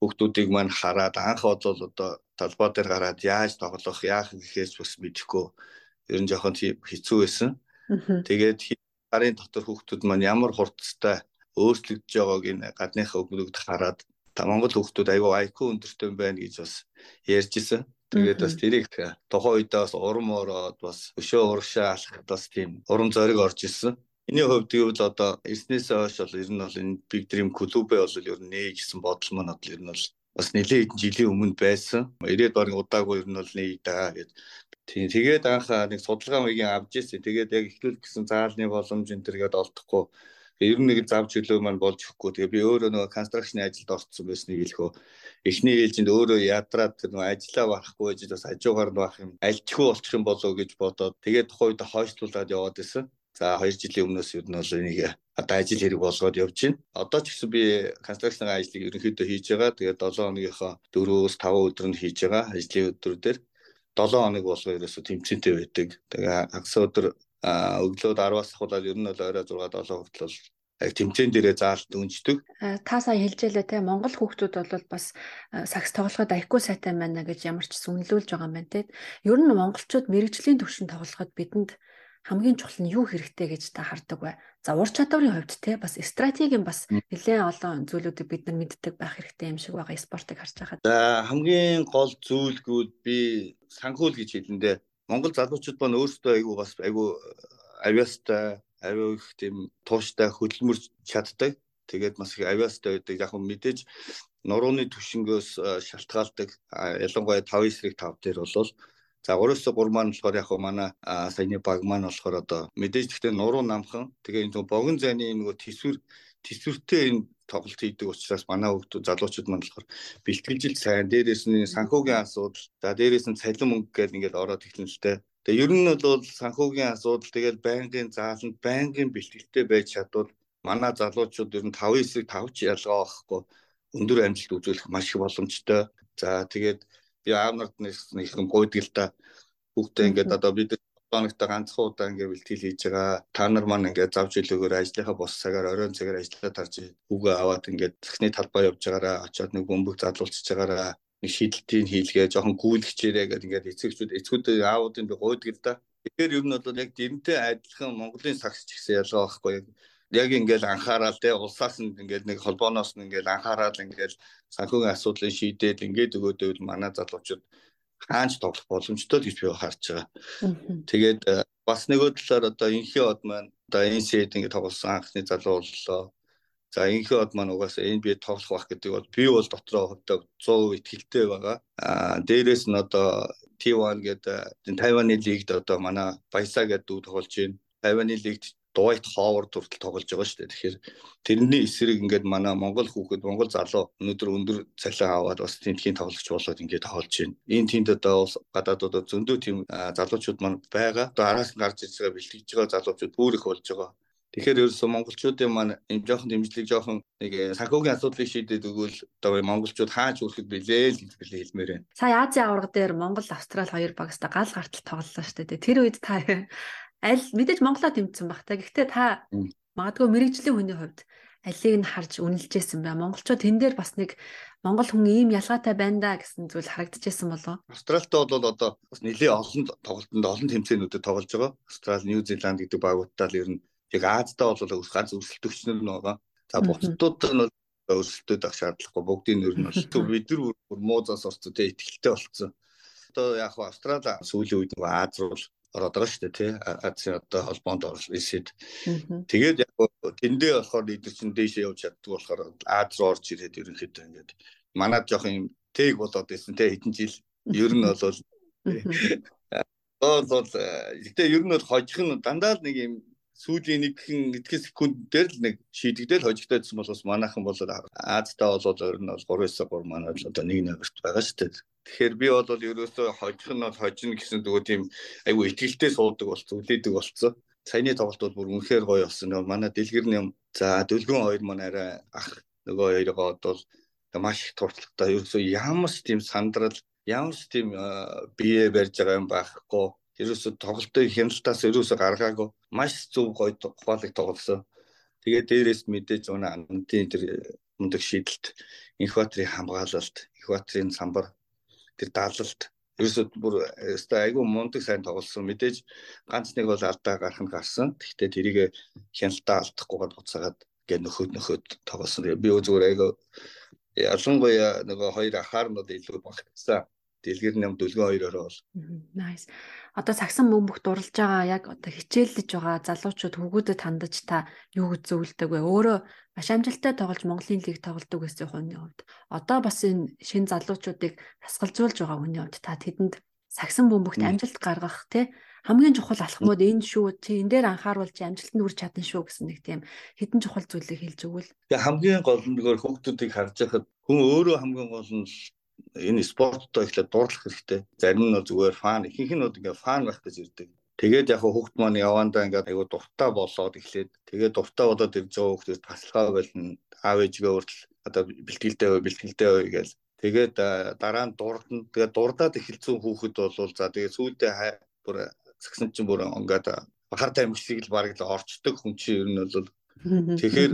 Speaker 11: хүүхдүүдийг маань хараад анх бол одоо талбай дээр гараад яаж тоглох, яах гэхээс бас мэдэхгүй. Ер нь жоохон хэцүү байсан. Тэгээд гарын дотор хүүхдүүд маань ямар хурцтай өөрчлөгдөж байгааг энэ гадныхаа өгнөгд хараад Монгол хүүхдүүд аюу IQ өндөртэй юм байна гэж бас ярьж исэн. Тэгээд бас тэрийг э, тухайн үедээ бас урам ороод бас өшөө урагшаа алхахад бас тийм урам зориг орж исэн. Миний хувьд гэвэл одоо ирснээсээ хойш бол ер нь бол энэ Big Dream клубээ бол ер нь нээ гэсэн бодол маань бол ер нь бол бас нэлээд хэдэн жилийн өмнө байсан. Ирээд барин удаагүй ер нь бол нээ даа гэд. Тийм тэгээд анх нэг судалгаа маягийн авч ирсэн. Тэгээд яг эхлүүл гэсэн заалны боломж энэ төр гээд олдохгүй. Тэгээд ер нь нэг зав чөлөө маань болж өгөхгүй. Тэгээд би өөрөө нөгөө констракшн ажилд орцсон байсныг хэлэхөө. Эхний ээлжинд өөрөө ядраад тэр нөгөө ажиллаа барахгүй байж бас хажуугаар нь байх юм. Альчгүй болчих юм болоо гэж бодоод тэгээд тухайн үед хойшлуулад яваад исэн. За 2 жилийн өмнөөс ер нь бол энийг одоо ажил хэрэг болгоод явж байна. Одоо ч гэсэн би констракшн ажлыг ерөнхийдөө хийж байгаа. Тэгээд 7 хоногийнхоо 4-өөс 5 өдөр нь хийж байгаа. Ажлын өдрүүдээр 7 хоног болгоо ерөөсө тэмцэнтэй байдаг. Тэгээ хагас өдөр а, өглөө 10-аас ахуулаад ер нь бол орой 6 7 хүртэл бол яг тэмцээн дээрээ заалт өнждөг.
Speaker 2: Та сая хэлжээлээ те Монгол хүүхдүүд бол бас сакс тоглоход айхгүй сайтай байна гэж ямар ч сүнлүүлж байгаа юм байна те. Ер нь монголчууд мэрэгжлийн төвшин тоглоход бидэнд хамгийн чухал нь юу хэрэгтэй гэж та хардаг бай. За ур чадварын хувьд те бас стратегийн бас нэлээд олон зүйлүүдийг бид нар мэддэг байх хэрэгтэй юм шиг байгаа спортыг харж байхад.
Speaker 11: За хамгийн гол зүйлгүүд би санхүүл гэж хэлэндээ Монгол залуучууд маань өөрсдөө айгүй бас айгүй авиастай авиа их тийм тууштай хөдөлмөрч чаддаг. Тэгээд бас их авиастай байдаг. Яг нь мэдээж нурууны түвшингөөс э, шалтгаалдаг ялангуяа 5 эсрэг 5 дээр болвол за 3-өөс 3 маань болохоор яг манай саяны баг маань болохоор одоо мэдээж гэхдээ нуруу намхан тэгээ энэ богино зайны нөгөө төсвөр төсвөртэй энэ тоглолт хийдэг учраас манай хүүхдүүд залуучууд маань болохоор бэлтгэлжил сайн. Дээрээс нь санхүүгийн асуудал за дээрээс нь цалин мөнгө гэдэг ингээд ороод эхлэн л тэ Тэгээ ер нь бол санхүүгийн асуудал тэгэл байнгын зааланд байнгын бэлтгэлтэй байж чадвал манай залуучууд ер нь 5-9-ийг 5 ч ялгаа байхгүй. Өндөр амжилт үзүүлэх маш их боломжтой. За тэгээд би аав нарт нэгэн гуйдаг л да хүүхдээ ингээд одоо бид хоногтой ганцхан удаа ингээд бэлтгэл хийж байгаа. Та нар маань ингээд завж илүүгээр ажлынхаа бос цагаар оройн цагаар ажиллаад тарж хүүгээ аваад ингээд захны талбай явж байгаараа очиод нэг бөмбөг задлуулчихж байгаараа нэг шийдэлтийн хийлгээ жоохон гүйлгчээрээ гэдэг ингээд эцэгчүүд эцгүүд аавуудын би л да. Тэгэхээр ер нь бол яг дэрэнтэй адилхан Монголын сагс ч гэсэн ялгаа байхгүй яг ингээл анхаарал те улсаас нь ингээл нэг холбооноос нь ингээл анхаарал ингээл санхүүгийн асуудлыг шийдээд ингээд өгөөдөө манай залуучууд хаач тоглох боломжтой гэж би харж байгаа. Тэгээд бас нөгөө талаар одоо инхи од маань одоо сэд ингээд тоглосон анхны залуу боллоо. За инхи од маань угаасаа NBA тоглох байх гэдэг бол би бол дотроо хувьдаа 100% итгэлтэй байгаа. Аа дээрэс нь одоо T1 гэдэг Тайваны лигт одоо манай Баясаа гэдэг дүү тоглож байна. Тайваны лигт Дуайт Ховард хүртэл тоглож байгаа шүү дээ. Тэгэхээр тэрний эсрэг ингээд манай Монгол хүүхэд, Монгол залуу өнөөдөр өндөр цалин аваад бас тентхийн тоглогч болоод ингээд тоглож байна. Энэ тэнд одоо гадаадуудад зөндөө тийм залуучууд маань байгаа. Одоо араас нь гарч ирж байгаа бэлтгэж байгаа залуучууд бүр их болж байгаа. Тэгэхээр ерөөсөө монголчуудын маань энэ жоохон дэмжлэг жоохон нэг э, санхүүгийн асуудлыг шийдээд өгвөл одоо монголчууд хааж хүрэхэд билээ л гэж хэлмээр байна.
Speaker 2: Сая Азийн аварга дээр Монгол, Австрали хоёр багста гал гартал тоглолоо шүү дээ. Тэр үед та аль мэдээж Монголоо тэмцсэн баг та. Гэхдээ та магадгүй мэрэгжлийн хүний хувьд алийг нь харж үнэлжсэн бай. Монголчууд тэн дээр бас нэг Монгол хүн ийм ялгаатай байна да гэсэн зүйл харагдчихсан болов.
Speaker 11: Австралитай бол одоо бас нэлээд олон тоглолтод олон тэмцээнүүдэд тоглож байгаа. Австрали, Нью Зеланд гэдэг багуудтай л ер нь яг Аздаа бол ганц өрсөлдөгчнөр нь байгаа. За бусдууд нь бол өрсөлдөд авах шаардлагагүй бүгдийн нэр нь бол бид нар бүр муузаас орцоо тэ ихтэй болцсон. Одоо яг Австрали сүүлийн үед нөгөө Аз руу ороод байгаа шүү дээ тий. Азийн одоо холбоонд орсон. Тэгээд яг тэндээ болохоор лидер чинь дээшээ явж чаддаг болохоор Аз руу орж ирээд ерөнхийдөө ингээд манад жоох юм тэг болоод байсан тий. Хэдэн жил? Ер нь бол бол бол гэтээ ер нь бол хожих нь дандаа л нэг юм сүүлийн нэгэн эдгээр секундээр л нэг шийдэгдэл хожигдоодсэн бол бас манайхан бол Аздаа бол өөр нь бол 3-9 3 манай л одоо 1 нэгт байгаа шүү дээ. Тэгэхээр би бол ерөөсөө хожих нь бол хожино гэсэн нөгөө тийм айгүй ихтгэлтэй суудаг болсон, үлээдэг болсон. Саяны тоглолт бол бүр үнэхээр гоё болсон. Манай дэлгэрний юм. За дөлгөн хоёр маань арай ах нөгөө хоёроо бол маш их туршлагатай. Ерөөсөө ямар ч тийм сандрал, ямар ч тийм бие барьж байгаа юм байхгүй ерөөсө тоглолтын хяналтаас ерөөсө гаргаагүй маш зөв гоё ухаалаг тоглосон. Тэгээд дээрээс мэдээж өнө амтын тэр мундаг шийдэлт, инкваторын хамгаалалт, инкваторын самбар тэр даалалт ерөөсө бүр өстой айгүй мундаг сайн тоглосон. Мэдээж ганц нэг бол алдаа гарах нь гарсан. Гэхдээ тэрийг хяналтаа алдахгүйгээр буцаагаад гэ нөхөд нөхөд тоглосон. Би зүгээр айгүй ялангуяа нөгөө хоёр ахаар нь илүү багтсан дэлгэр нам дөлгөн хоёроо бол.
Speaker 2: Nice. Одоо цагсан бөмбөх дурлж байгаа яг одоо хичээллэж байгаа залуучууд хөвгүүдэд хандаж та юу гэж зөвлөдөг вэ? Өөрөө маш амжилттай тоглож Монголын лиг тоглодог гэсэн хүний хувьд. Одоо бас энэ шин залуучуудыг хасгалзуулж байгаа хүний хувьд та тэдэнд сагсан бөмбөгт амжилт гаргах тий хамгийн чухал алхмууд энэ шүү чи энэ дээр анхааруул чи амжилтанд хүрч чадна шүү гэсэн нэг тийм хідэн чухал зүйлийг хэлж өгвөл.
Speaker 11: Тэгээ хамгийн гол нь нөгөө хүүхдүүдийг харж байхад хүн өөрөө хамгийн гол нь энэ спорттой ихлэ дуурлах хэрэгтэй. Зарим нь зүгээр фан, ихэнх нь ингээ фан байх гэж ирдэг. Тэгээд яг хүүхд маань явандаа ингээд айгу дуртай болоод эхлээд тэгээд дуртай болоод ирж байгаа хүүхдээс таслахаа болно. Аав ээжгээ хүртэл одоо бэлтгэлтэй бай, бэлтгэлтэй бай гээл. Тэгээд дараа нь дурдна. Тэгээд дурдаад эхэлсэн хүүхэд бол за тэгээд сүйдээ бүр цагсан чинь бүр ингээд бахар таймшиг л бараг л орчдөг хүн чинь ер нь бол тэгэхээр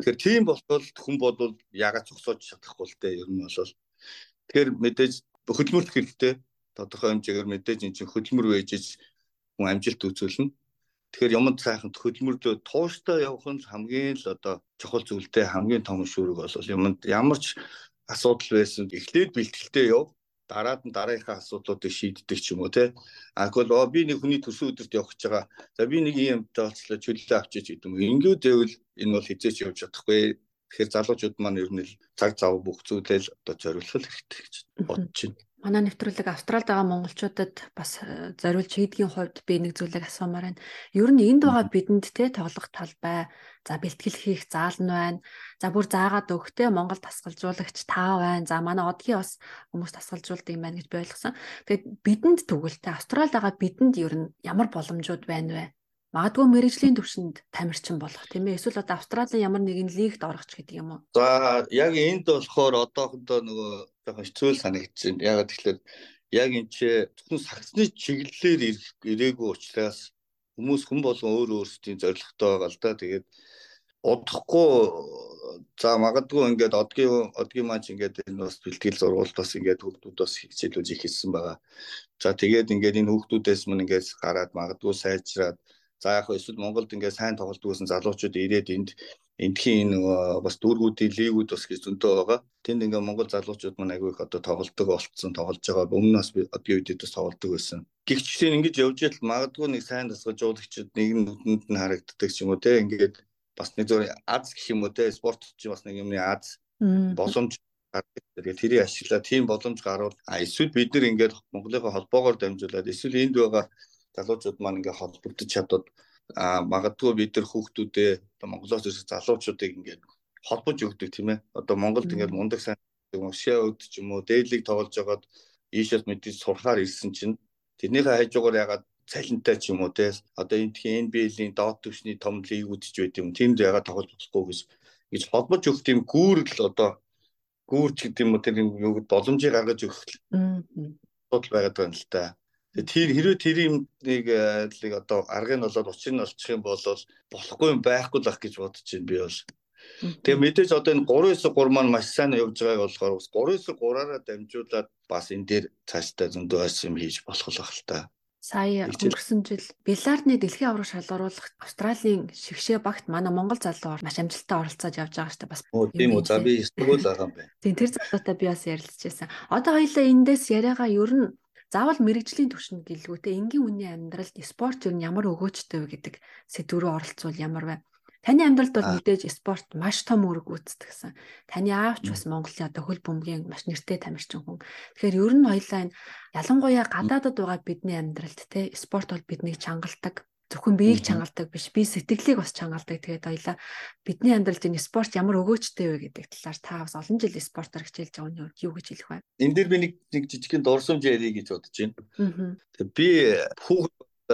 Speaker 11: тэгэхээр тийм болтол хүн бодвол ягаад зогсоож чадахгүй л дээ ер нь бол Тэгэхээр мэдээж хөдөлмөрлөх хэрэгтэй. Тодорхой хэмжээгээр мэдээж эн чинь хөдөлмөр вэжж хүн амжилт үзүүлнэ. Тэгэхээр юмд сайханд хөдөлмөрлөө тууштай явах нь хамгийн л одоо чухал зүйлтэй хамгийн том шүүрэг бол юмд ямар ч асуудал байсан эхлээд бэлтгэлтэй яв дараад нь дараагийнхаа асуудлуудыг шийддэг ч юм уу те. А тэгвэл би нэг хүний төсөө өдөрт явах гэж байгаа. За би нэг юм тооцлоо чөлөө авчиж гэдэг юм. Ингээд байвал энэ бол хизээч явж чадахгүй Тэгэхээр залуучууд маань ер нь цаг зав бүх зүйлэл одоо зориулах хэрэгтэй гэж бодож байна.
Speaker 2: Манай нэвтрүүлэг Австралид байгаа монголчуудад бас э, зориулж хийдгийн хувьд би нэг зүйлийг асуумаар байна. Ер нь энд байгаа бидэнд те тоглох талбай, за бэлтгэл хийх заал нь байна. За бүр заагаад өгөхтэй Монгол тасгалжуулагч таа байна. За манай одгийн бас хүмүүс тасгалжуулдаг юм байна гэж би ойлгосон. Тэгээд бидэнд те Австралид байгаа бидэнд ер нь ямар боломжууд байна вэ? Магадгүй мэрэгжлийн төвшөнд тамирчин болох тийм ээ. Эсвэл одоо Австралийн ямар нэгэн лигт орох ч гэдэг юм уу?
Speaker 11: За яг энд болохоор одоохондоо нөгөө жоохон хэцүү байна. Ягаад тэгэхээр яг энэ ч зөвхөн сагсны чиглэлээр ирээгүй учраас хүмүүс хүн болгон өөр өөрсдийн зорилготой байгаа л да. Тэгээд удахгүй за магадгүй ингээд одгийн одгийн маань ингээд энэ бас бэлтгэл зургуулт бас ингээд хүүхдүүд бас хичээлүүд их хийсэн байгаа. За тэгээд ингээд энэ хүүхдүүдээс мань ингээд гараад магадгүй сайжраад За яг эсвэл Монголд ингээд сайн тоглолдог гэсэн залуучууд ирээд энд эндхийн нөгөө бас дүүргүүдийн лигүүд бас гэж зөнтөө байгаа. Тэнд ингээд Монгол залуучууд маань агүй их одоо тоглолдог болцсон, тоглож байгаа. Өмнө нь бас одгийн үед бас тоглолдог байсан. Гэхдээ ингэж явж ял магадгүй нэг сайн дасгалжуулагчид нэг нүдэнд нь харагддаг ч юм уу те ингээд бас нэг зөв аз гэх юм уу те спорт чи бас нэг юмны аз боломж тэгээд тэрийг ашиглаад тийм боломж гарвал эсвэл бид нар ингээд Монголынхаа холбоогоор дамжуулаад эсвэл энд байгаа залуучууд маань ингээ холбогдож чадвал а магадгүй бид нар хүүхдүүдээ одоо Монголоос ирсэн залуучуудыг ингээд холбож өгдөг тийм ээ. Одоо Монголд ингээд мундаг сайн уншаа өгд ч юм уу дээдлийг тоглож байгаад ийшээс мэдээж сурахаар ирсэн чинь тэрнийхээ хажуугаар ягаад цалинтай ч юм уу те одоо энэ тхийн NBA-ийн доод түвшний том лигүүд ч байт юм. Тэнд ягаад тоглож болохгүй гэж гэж холбож өгөх тийм гүүрэл одоо гүүрч гэдэг юм уу тэр юу боломжийг гаргаж өгөх асуудал байгаад байна л та. Тэр хэрвээ тэр юмыг нэг одоо аргыг нь болоод учрыг нь олчих юм бол болохгүй юм байхгүй л ах гэж бодож байна би бол. Тэгээ мэдээж одоо энэ 393 маань маш сайн явж байгааг болохоор 393-аараа дамжуулаад бас энэ дээр цаашдаа зөндөө ас юм хийж болох л байх л та.
Speaker 2: Сая өнгөрсөн жил Билардны дэлхийн авраг шалгаруулах Австралийн шигшээ багт манай Монгол залуу маш амжилттай оролцоод явж байгаа дээ бас.
Speaker 11: Тийм үү. За би эсвэл байгаа юм байна.
Speaker 2: Тийм тэр залуутай би бас ярилцчихсан. Одоо хоёлаа эндээс яриагаа ер нь заавал мэрэгжлийн түвшинд гэлгүүтэй энгийн хүний амьдралд спорт юу ямар өгөөжтэй вэ гэдэг сэдв рүү оролцвол ямар вэ? Таны амьдралд бол мэдээж спорт маш том үүрэг гүйцэтгэсэн. Таны аавч бас Монголын одоо хөл бөмбөгийн маш нэртэй тамирчин хүн. Тэгэхээр ер нь хоёлаа энэ ялангуяа гадаадад байгаа бидний амьдралд те спорт бол биднийг чангалдаг зөвхөн биеийг чангалдаг биш би сэтгэлийг бас чангалдаг тэгээд хоёлаа бидний амьдралд энэ спорт ямар өгөөжтэй вэ гэдэг талаар та бас олон жил спортоор хичээлж байгаа нь юу гэж хэлэх вэ?
Speaker 11: Энд дээр би нэг нэг жижигхэн дурсамж ярих гэж бодож байна. Би хүүхэд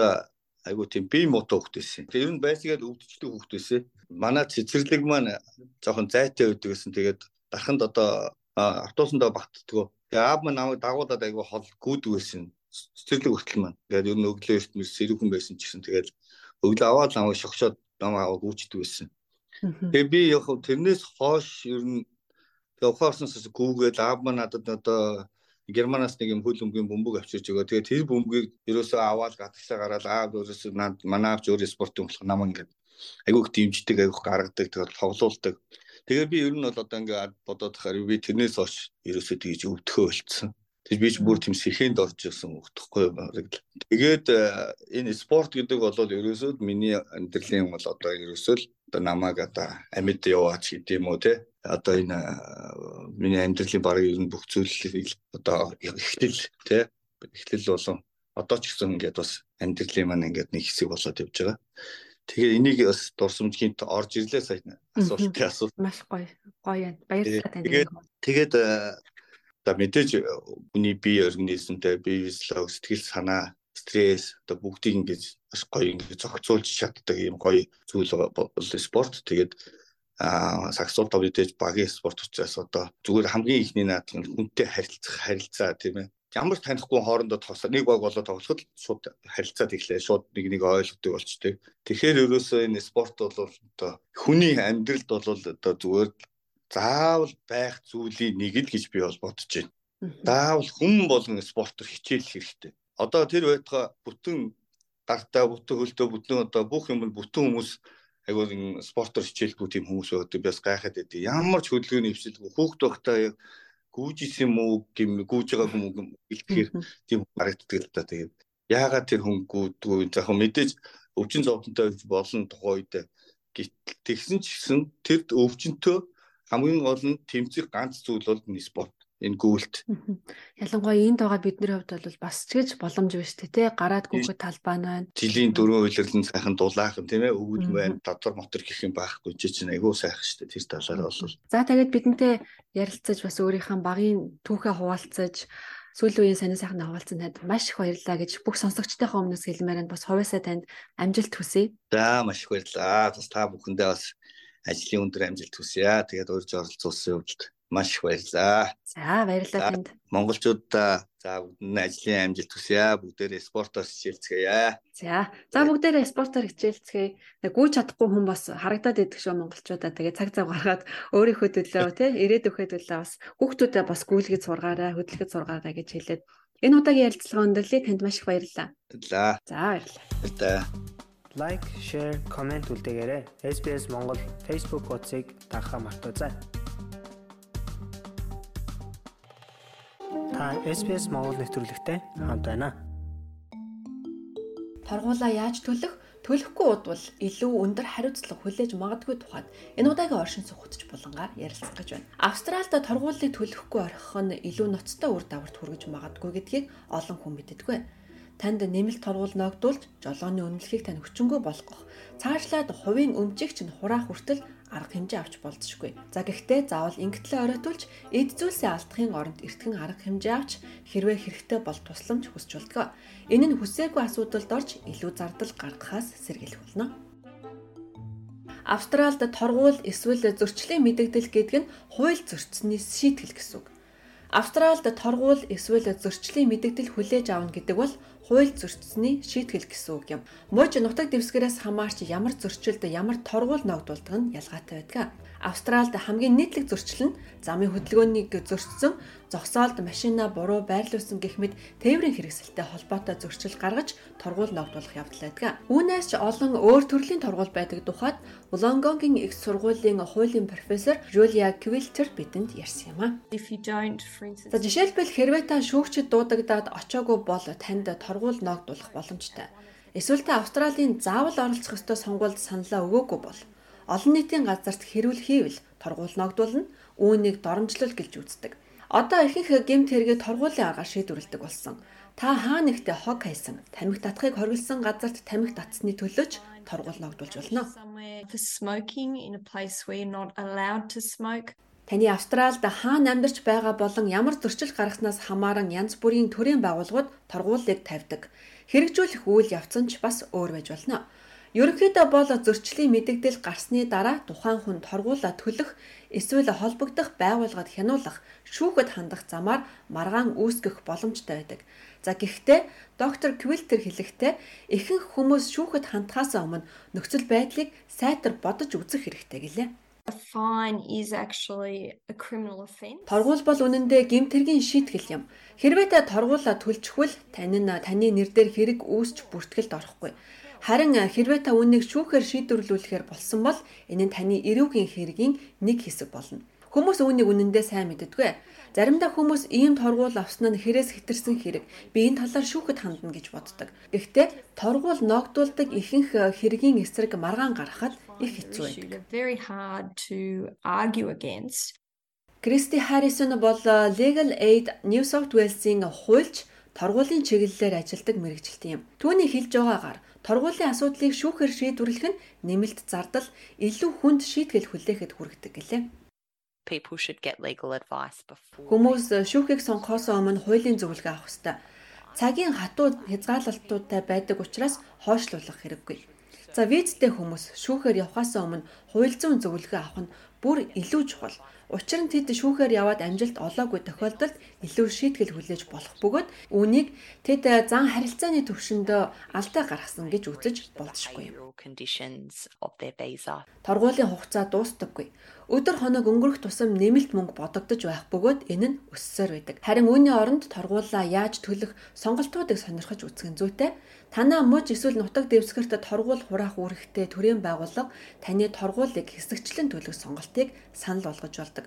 Speaker 11: айгуу тийм хүүхэд байсан. Тэгээд ер нь байсгээд өвдчихдэг байсан. Манай цэцэрлэг маань жоохон зайтай байдаг гэсэн. Тэгээд дарханд одоо автобусандаа багтдгоо. Тэгээд аав маань намайг дагуулад айгуу хол гүйдэг байсан цэцэрлэг хүртэл маань ингээд ер нь өглөө эртмэс сэрүүхэн байсан ч гэсэн тэгээд өглөө аваад намайг шогшоод намайг аваад гүйчдэг байсан. Тэгээ би яг тэрнээс хойш ер нь тэгээ ухаарснаас гүүгээд аав маань надад одоо Германаас нэг юм хөл өмгийн бөмбөг авчирч өгөө. Тэгээ тэр бөмбөгийг ерөөсөө аваад гадагшаа гараад аав өөрөөсөө манай аавч өөрөө спортын болох намайг ингээд айгүйх дэмждэг айгүйх гаргадаг тэгээд тоглуулдаг. Тэгээ би ер нь бол одоо ингээд бодоод тахаар би тэрнээс хойш ерөөсөө тэгж өвдөхөө болцсон. Тэгж би ч бүр тийм сэхэнд орж ирсэн өгдөхгүй баг. Тэгээд э, энэ спорт гэдэг бол ерөөсөө миний амьдралын бол одоо ерөөсөө л одоо намайг одоо амьд яваач гэдэг юм уу те. Одоо энэ э, миний амьдралын баг ер нь бүх зүйлийг одоо ихтэл те. Ихтэл болон одоо ч гэсэн ингээд бас амьдралын маань ингээд нэг хэсэг болоод явж байгаа. Тэгэхээр энийг бас дурсамжхийн орж ирлээ сайн асуултын асуулт.
Speaker 2: Маш гоё. Гоё юм. Баярлалаа танд.
Speaker 11: Тэгээд тэгээд э, За мэдээж хүний бие организмтай бие физиолог сэтгэл санаа стресс одоо бүгдийг ингэж бас гоё ингэж зохицуулж чаддаг юм гоё зүйл бол спорт. Тэгээд аа саксуул тав мэдээж багийн спорт учраас одоо зүгээр хамгийн ихний наадах нь хүнтэй харилцах харилцаа тийм ээ. Ямар танихгүй хоорондоо тоглох нэг баг болоо тоглоход шууд харилцаад иглээ. Шууд нэг нэг ойлгодог болчтой. Тэгэхээр ерөөсөө энэ спорт бол одоо хүний амьдралд бол одоо зүгээр заавал байх зүйлийн нэг л гэж би бол бодож байна. Заавал хүн болгон спортоор хичээл хэрэгтэй. Одоо тэр байтугай бүтэн гартаа бүтэн хөлтөө бүтэн одоо бүх юм бүтэн хүмүүс айгуул спортоор хичээлгүй тийм хүмүүс байдаг. Би бас гайхаад байдаг. Ямар ч хөдөлгөөний хвшилгүй хүүхд байхдаа гүүжсэн юм уу гэм гүүж байгаа юм уу гэлтэхээр тийм харагддаг л та. Тэгээд яагаад тэр хүн гүүдгүй яг мэдээж өвчин зовлонтой болон тухай үед тэгсэн ч гэсэн тэр өвчнөд хамгийн гол нь тэмцэх ганц зүйл бол энэ спорт. энэ гүйлт.
Speaker 2: Ялангуяа энд байгаа бидний хувьд бол бас ч гэж боломж шүү дээ тий. Гараад гүөхөд талбай нь байна.
Speaker 11: Жилийн дөрвөн үйлрэлэн сайхан дулаахан тийм ээ өвгөл байна. Татвар мотор гэх юм байхгүй чи чинь айгүй сайхан шүү дээ. Тэр талаараа бол.
Speaker 2: За тэгээд бидэнтэй ярилцаж бас өөрийнхөө багийн түүхээ хуваалцаж сүүлийн үеийн сонир сайхан хаваалцсан танд маш их баярлалаа гэж бүх сонсогчдийнхээ өмнөөс хэлмээр нь бас хувьяасаа танд амжилт хүсье.
Speaker 11: За маш их баярлалаа. Бас та бүхэндээ бас ажлын өндөр амжилт хүсье. Тэгээд урьж оролцуулсан хувьд маш их баярлалаа.
Speaker 2: За баярлалаа танд.
Speaker 11: Монголчуудаа за бүгдэнд ажлын амжилт хүсье. Бүгдээрээ спортоос хичээлцгээе.
Speaker 2: За. За бүгдээрээ спортоор хичээлцгээе. Гүйж чадахгүй хүн бас харагдаад идэх шүү монголчуудаа. Тэгээ цаг цав гаргаад өөрийнхөө төлөө тий ирээдүйхөө төлөө бас хүүхдүүдэд бас гүйлгээд сургаарай, хөдөлгөж сургаарай гэж хэлээд энэ удаагийн ярилцлага өндөрлөе. Танд маш их баярлалаа.
Speaker 11: Баярлалаа.
Speaker 2: За баярлалаа.
Speaker 4: Лайк, шеэр, комент үлдээгээрэй. SBS Монгол Facebook хуудсыг дагахаа мартаоцай. Та SBS Монгол нэвтрүүлэгтэй хамт байна.
Speaker 2: Торгуулаа яаж төлөх? Төлөхгүй удвал илүү өндөр хариуцлага хүлээж магадгүй тухайд энэ удаагийн оршин суугч булангаар ярилцах гэж байна. Австральд торгуулийг төлөхгүй орхих нь илүү ноцтой үр дагаварт хүргэж магадгүй гэдгийг олон хүн мэддэггүй. Танд нэмэлт торгуул ногдуулж жолооны үнэлгээг тань хүчингү болгох. Цаашлаад хувийн өмчигч нь хураах хүртэл арга хэмжээ авч болзошгүй. За гэхдээ заавал ингэтлээ оройтулж эд зүйлсээ алдахын оронд эртхэн арга хэмжээ авч хэрвээ хэрэгтэй бол тусламж хүсч болтгоо. Энэ нь хүсээгүй асуудалд орж илүү зардал гаргахаас сэргийлэх болно. Австралид торгуул эсвэл зөрчлийн мэдэгдэл гэдэг нь хууль зөрчсөний шийтгэл гэсэн үг. Австралид торгуул эсвэл зөрчлийн мэдэгдэл хүлээж авна гэдэг бол хууль зөрчсөний шийтгэл гэсэн үг юм. Мууч нутаг дэвсгэрээс хамаарч ямар зөрчилд ямар торгуул ногдуулдаг нь ялгаатай байдаг. Австралид хамгийн нийтлэг зөрчил нь замын хөдөлгөөнийг зөрчсөн, зогсоолд машина буруу байрлуулсан гэх мэт тээврийн хэрэгсэлтэй холбоотой зөрчил гаргаж торгуул ногдуулах явдал байдаг. Үүнээс ч олон өөр төрлийн торгуул байдаг тухайд Wollongongгийн их сургуулийн хуулийн профессор Julia Quilter бидэнд ярьсан юм а. За жишээлбэл хэрвээ та шүүгчд дуудагдаад очоогүй бол танд торгуул ногдуулах боломжтой. Эсвэл та Австралийн заавал оролцох ёстой сонгуульд саналаа өгөөгүй бол олон нийтийн газарт хэрүүл хийвэл торгуул ногдуулна, үүнийг доромжлол гэлж үздэг. Одоо ихэнх гэмт хэрэгээ торгуулийн аргаар шийдвэрлэдэг болсон. Та хаа нэгтээ хог хайсан, тамхи татахыг хориглосон газарт тамхи татсны төлөөч торгуул ногдуулж болно. Таны Австральд хаана амьдарч байгаа болон ямар зөрчил гаргаснаас хамааран янз бүрийн төрлийн байгууллагууд торгуулийг тавьдаг. Хэрэгжүүлэх үйл явц нь ч бас өөр байж болно. Ерөнхийдөө бол зөрчлийн мэдэгдэл гарсны дараа тухайн хүн торгуулаа төлөх эсвэл холбогдох байгууллагад хянуулах, шүүхэд хандах замаар маргаан үүсгэх боломжтой байдаг. За гэхдээ доктор Квилтер хэлэхдээ ихэнх хүмүүс шүүхэд хандхаас өмнө нөхцөл байдлыг сайтар бодож үзэх хэрэгтэй гэлээ. Торгуул бол үнэндээ гэмтэргийн шийтгэл юм. Хэрвээ та торгуулаа төлчихвөл тань нь таны нэр дээр хэрэг үүсч бүртгэлд орохгүй. Харин хэрвээ та үүнийг шүүхээр шийдвэрлүүлэхээр болсон бол энэ нь таны эрүүгийн хэргийн нэг хэсэг болно. Хүмүүс үүнийг үнэндээ сайн мэддэггүй. Заримдаа хүмүүс ийм торгуул авсан нь хэрээс хэтэрсэн хэрэг. Би энэ талаар шүүхэд хандна гэж боддог. Гэхдээ торгуул ногдуулдаг ихэнх хэргийн эсрэг маргаан гаргахад их хэцүү байдаг. Кристи Харрисон бол Legal Aid New South Wales-ийн хуульч торгуулийн чиглэлээр ажилладаг мэрэгчлэн юм. Түүний хэлж байгаагаар торгуулийн асуудлыг шүүхээр шийдвэрлэх нь нэмэлт зардал илүү хүнд шийтгэл хүлээхэд хүргэдэг гэлээ.
Speaker 12: People should get legal advice before.
Speaker 2: Хүмүүс шүүхийг сонгохоос өмнө хуулийн зөвлөгөө авах ёстой. Цагийн хатуу хязгаарлалтуудтай байдаг учраас хойшлуулах хэрэггүй. За визтэй хүмүүс шүүхээр явхаас өмнө хууль зүйн зөвлөгөө авах нь бүр илүү чухал. Учир нь тэд шүүхээр яваад амжилт олоогүй тохиолдолд илүү шийтгэл хүлээж болох бөгөөд үүнийг тэд зан харилцааны төвшөндөө алдаа гаргасан гэж үзэж болзошгүй. Торгуулийн хугацаа дуустдаггүй. Өдөр хоног өнгөрөх тусам нэмэлт мөнгө бодогдож байх бөгөөд энэ нь өссөөр байдаг. Харин үүний оронд торгуулаа яаж төлөх сонголтуудыг сонирхож үзэх нь зүйтэй. Танаа мужи эсвэл нутаг дэвсгэрт торгуул хураах үүрэгтэй төрийн байгууллага таны торгуулийг хэсэгчлэн төлөх сонголтыг санал болгож болдог.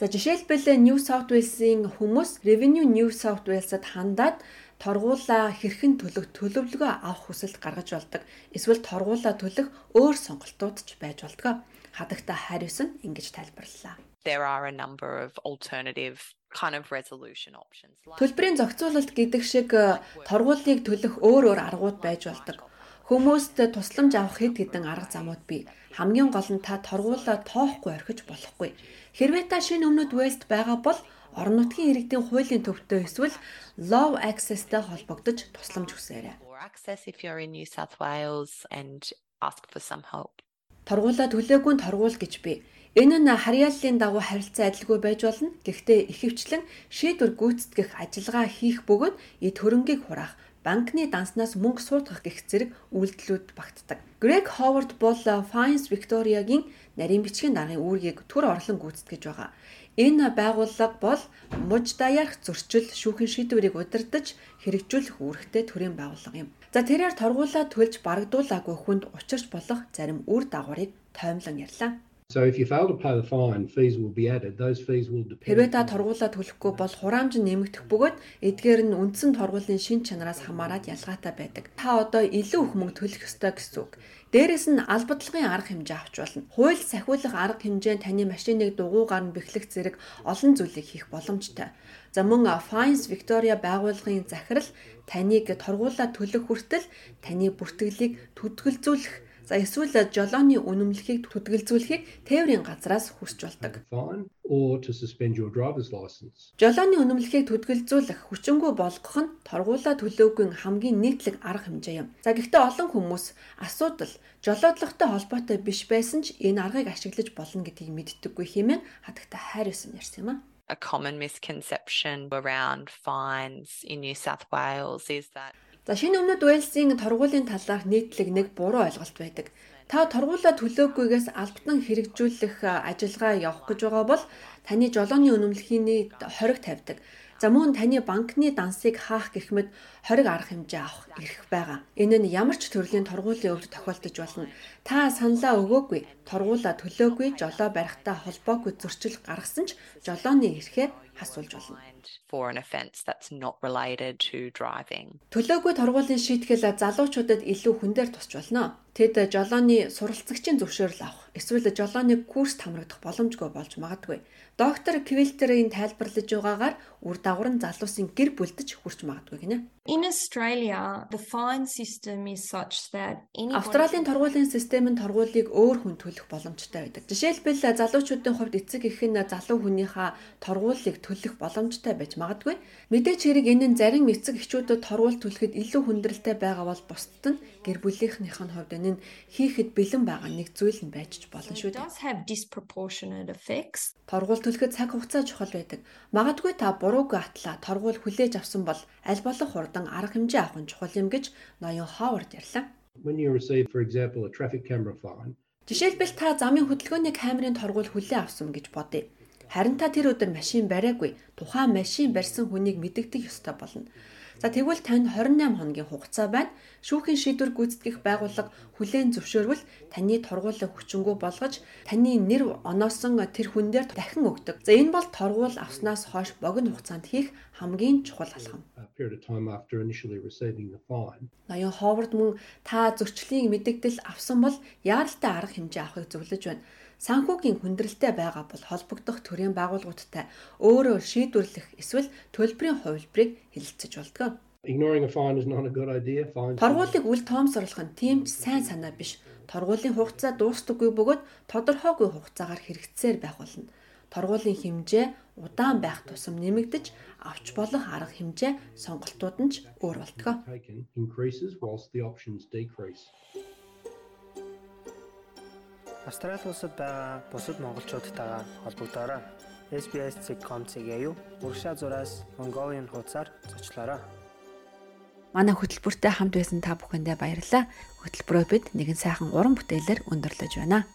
Speaker 2: За жишээлбэл New South Wales-ийн хүмүүс Revenue New South Wales-д хандаад торгуулаа хэрхэн төлөх төлөвлөгөө авах хүсэлт гаргаж болдог. Эсвэл торгуулаа төлөх өөр сонголтууд ч байж болдог. Хадагта Харрисон ингэж тайлбарллаа.
Speaker 12: There are a number of alternative kind of resolution options.
Speaker 2: Төлбөрийн зохицуулалт гэдэг шиг э, торгуулийг төлөх өөр өөр аргууд байж болдог. Хүмүүст тусламж авах хэд хэдэн арга замууд бий. Хамгийн гол нь та торгуулаа тоохгүй орхиж болохгүй. Хэрвээ та шинэ өмнөд West байгаа бол орон нутгийн иргэдийн хуулийн төвтэй эсвэл Law Access-тэй холбогдож тусламж хүсээрэй.
Speaker 12: access if you're in New South Wales and ask for some help.
Speaker 2: Торгуулаа төлөөгүй нь торгуул гэж бий. Энэ нь харьяаллын дагуу харилцан адилгүй байж болно. Гэхдээ ихэвчлэн шийдвэр гүйцэтгэх ажиллагаа хийх бөгөөд эд хөрөнгийг хураах, банкны данснаас мөнгө суудгах гэх зэрэг үйлдэлүүд багтдаг. Грег Ховард бол Fines Victoria-гийн нарийн бичгийн даргын үүргийг төр орлон гүйцэтгэж байгаа. Энэ байгууллага бол муж даяарх зөрчил шүүхийн шийдвэрийг удирдах хэрэгжүүлэх үүрэгтэй төрийн байгууллага юм. За тэрээр торгуулаа төлж барагдуулаагүй хүнд учирч болох зарим үр дагаврыг тоомлон ярьлаа.
Speaker 13: So if you fail to pay the fine, fees will be added. Those fees will depend.
Speaker 2: Хэрвээ та торгуулаа төлөхгүй бол хураамж нь нэмэгдэх бөгөөд эдгээр нь үндсэн торгуулийн шин чанараас хамаарат ялгаатай байдаг. Та одоо илүү их мөнгө төлөх ёстой гэсэн үг. Дээрэс нь албадлагын арга хэмжээ авч болно. Хууль сахиулах арга хэмжээ нь таны машиныг дугуйгаар нь бэхлэх зэрэг олон зүйлийг хийх боломжтой. За мөн Fines Victoria байгууллагын захирал таныг торгуулаа төлөх хүртэл таны бүртгэлийг түтгэлзүүлэх За эсвэл жолооны үнэмлэхийг түтгэлзүүлэхийг тээврийн газраас хүсч болдог. Жолооны үнэмлэхийг түтгэлзүүлэх хүчингү болгох нь торгуулаа төлөөгүй хамгийн нийтлэг арга хэмжээ юм. За гэхдээ олон хүмүүс асуудал жолоодлоготой холбоотой биш байсан ч энэ аргыг ашиглаж болно гэдгийг мэддэггүй хэмээн хатагта хайр байсан ярьсан юм а.
Speaker 12: A common misconception around fines in New South Wales is that
Speaker 2: За шинэ өмнөд Уэльсийн торгуулийн талаарх нийтлэг нэг буруу ойлголт байдаг. Та торгуулаа төлөөгүйгээс албатан хэрэгжүүлэх ажиллагаа явах гэж байгаа бол таны жолооны үнэмлэхийний хориг тавьдаг. За мөн таны банкны дансыг хаах гэх мэт хориг арга хэмжээ авах эрх байгаа. Энэ нь ямар ч төрлийн торгуулийн өвд тохиолдож болно. Та саналаа өгөөгүй, торгуулаа төлөөгүй, жолоо барихтаа холбоогүй зөрчил гаргасан ч жолооны эрхээ асуулж болно.
Speaker 12: For an offence that's not related to driving.
Speaker 2: Төлөөгүй торгуулийн шийтгэл залуучуудад илүү хүн дээр тусч болно. Тэд жолооны суралцагчийн зөвшөөрөл авах, эсвэл жолооны курс хамрагдах боломжгүй болж магадгүй. Доктор Квилтерийн тайлбарлаж байгаагаар үр дагавар нь залуусын гэр бүлдэж хүрч магадгүй гинэ.
Speaker 14: In Australia, the fine system is such that anybody
Speaker 2: Австралийн торгуулийн систем нь торгуулийг өөр хүн төлөх боломжтой байдаг. Жишээлбэл залуучуудын хувьд эцэг эх нь залуу хүнийхээ торгуулийг төлөх боломжтой байж магадгүй. Мэдээч хэрэг энэ нь зарим эцэг эхчүүдэд торгуул төлөхөд илүү хүндрэлтэй байгаа бол бусдад нь гэр бүлийнхнийх нь хувьд энэ нь хийхэд бэлэн байгаа нэг зүйл нь байж ч болно шүү дээ.
Speaker 14: does have disproportionate effects.
Speaker 2: Торгуул төлөхөд цаг хугацаа чухал байдаг. Магадгүй та буруугүй атлаа торгуул хүлээж авсан бол аль болох хурдан арга хэмжээ авах нь чухал юм гэж ноён Ховард ярьлаа.
Speaker 13: When you receive, for example, a traffic camera fine,
Speaker 2: Жишээлбэл та замын хөдөлгөөний камерын торгуул хүлээн авсан гэж бодъё. Харин та тэр өдөр машин бариагүй. Тухайн машин барьсан хүнийг мэдэгдэх ёстой болно. За тэгвэл танд 28 хоногийн хугацаа байна. Шүүхийн шийдвэр гүйцэтгэх байгууллага хүлээн зөвшөөрвөл таны торгуулийг хүчингү болгож таны нэр оноосон тэр хүн дээр дахин өгдөг. За энэ бол торгуул авснаас хойш богино хугацаанд хийх хамгийн чухал алхам. Ноён Ховард мөн та зөрчлийн мэдэгдэл авсан бол яаралтай арга хэмжээ авахыг зөвлөж байна. Санхүүгийн хүндрэлтэй байгаа бол холбогдох төрийн байгууллагуудтай өөрөө шийдвэрлэх эсвэл төлбөрийн хувилбарыг хэлэлцэж болдог.
Speaker 13: Ignoring a fine is not a good idea.
Speaker 2: Торгуулийг үл тоомсорлох нь тийм ч сайн санаа биш. Торгуулийн хугацаа дуустдаггүй бөгөөд тодорхойгүй хугацаагаар хэрэгцсээр байх болно. Торгуулийн хэмжээ удаан байх тусам нэмэгдэж авч болох арга хэмжээ сонголтууд нь ч өөр болтгоо.
Speaker 4: Австрали улсад байгаа бусад монголчуудтайгаа холбогдоорой. SBS.com.cg юу уршаа зураас Mongolian хуудасаар зочлоорой.
Speaker 2: Манай хөтөлбөртэй хамт байсан та бүхэндээ баярлалаа. Хөтөлбөрөө бид нэгэн сайхан уран бүтээлээр өндөрлөж байна.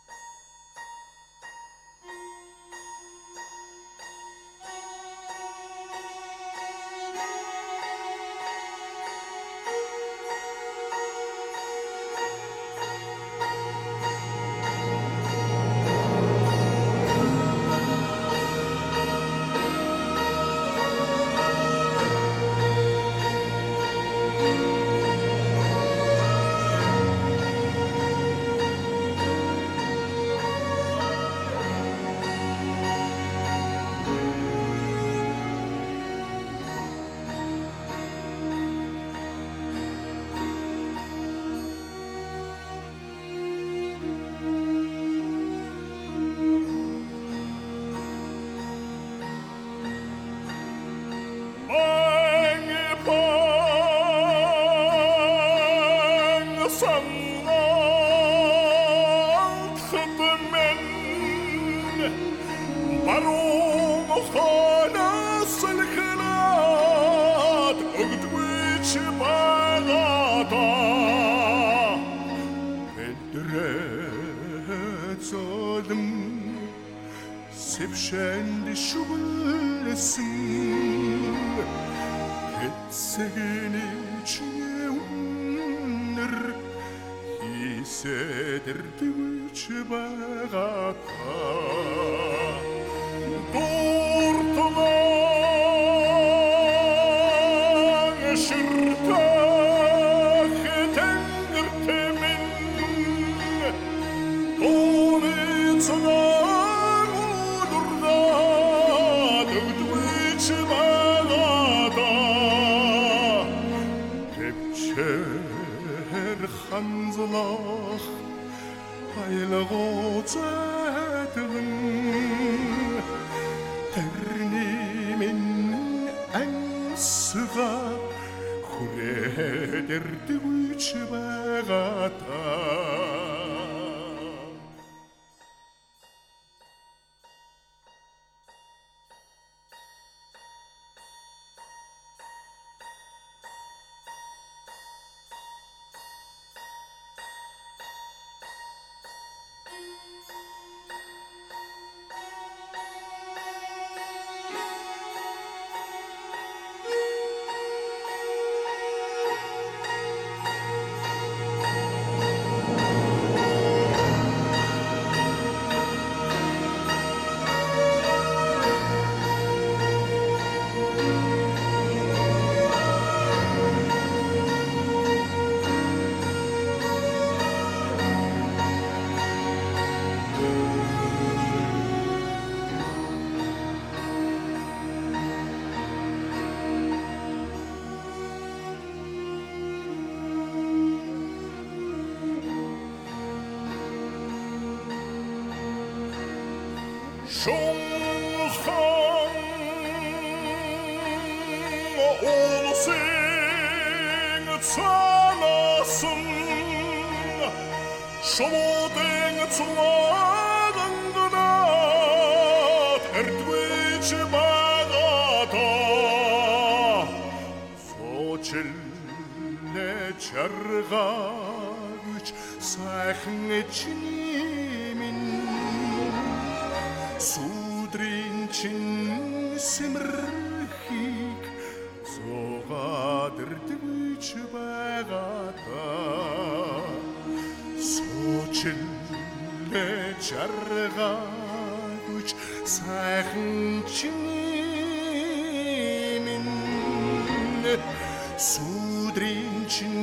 Speaker 15: Нэ чаргаач сайхан чиний минь. Сүдрийн чин симэрхийг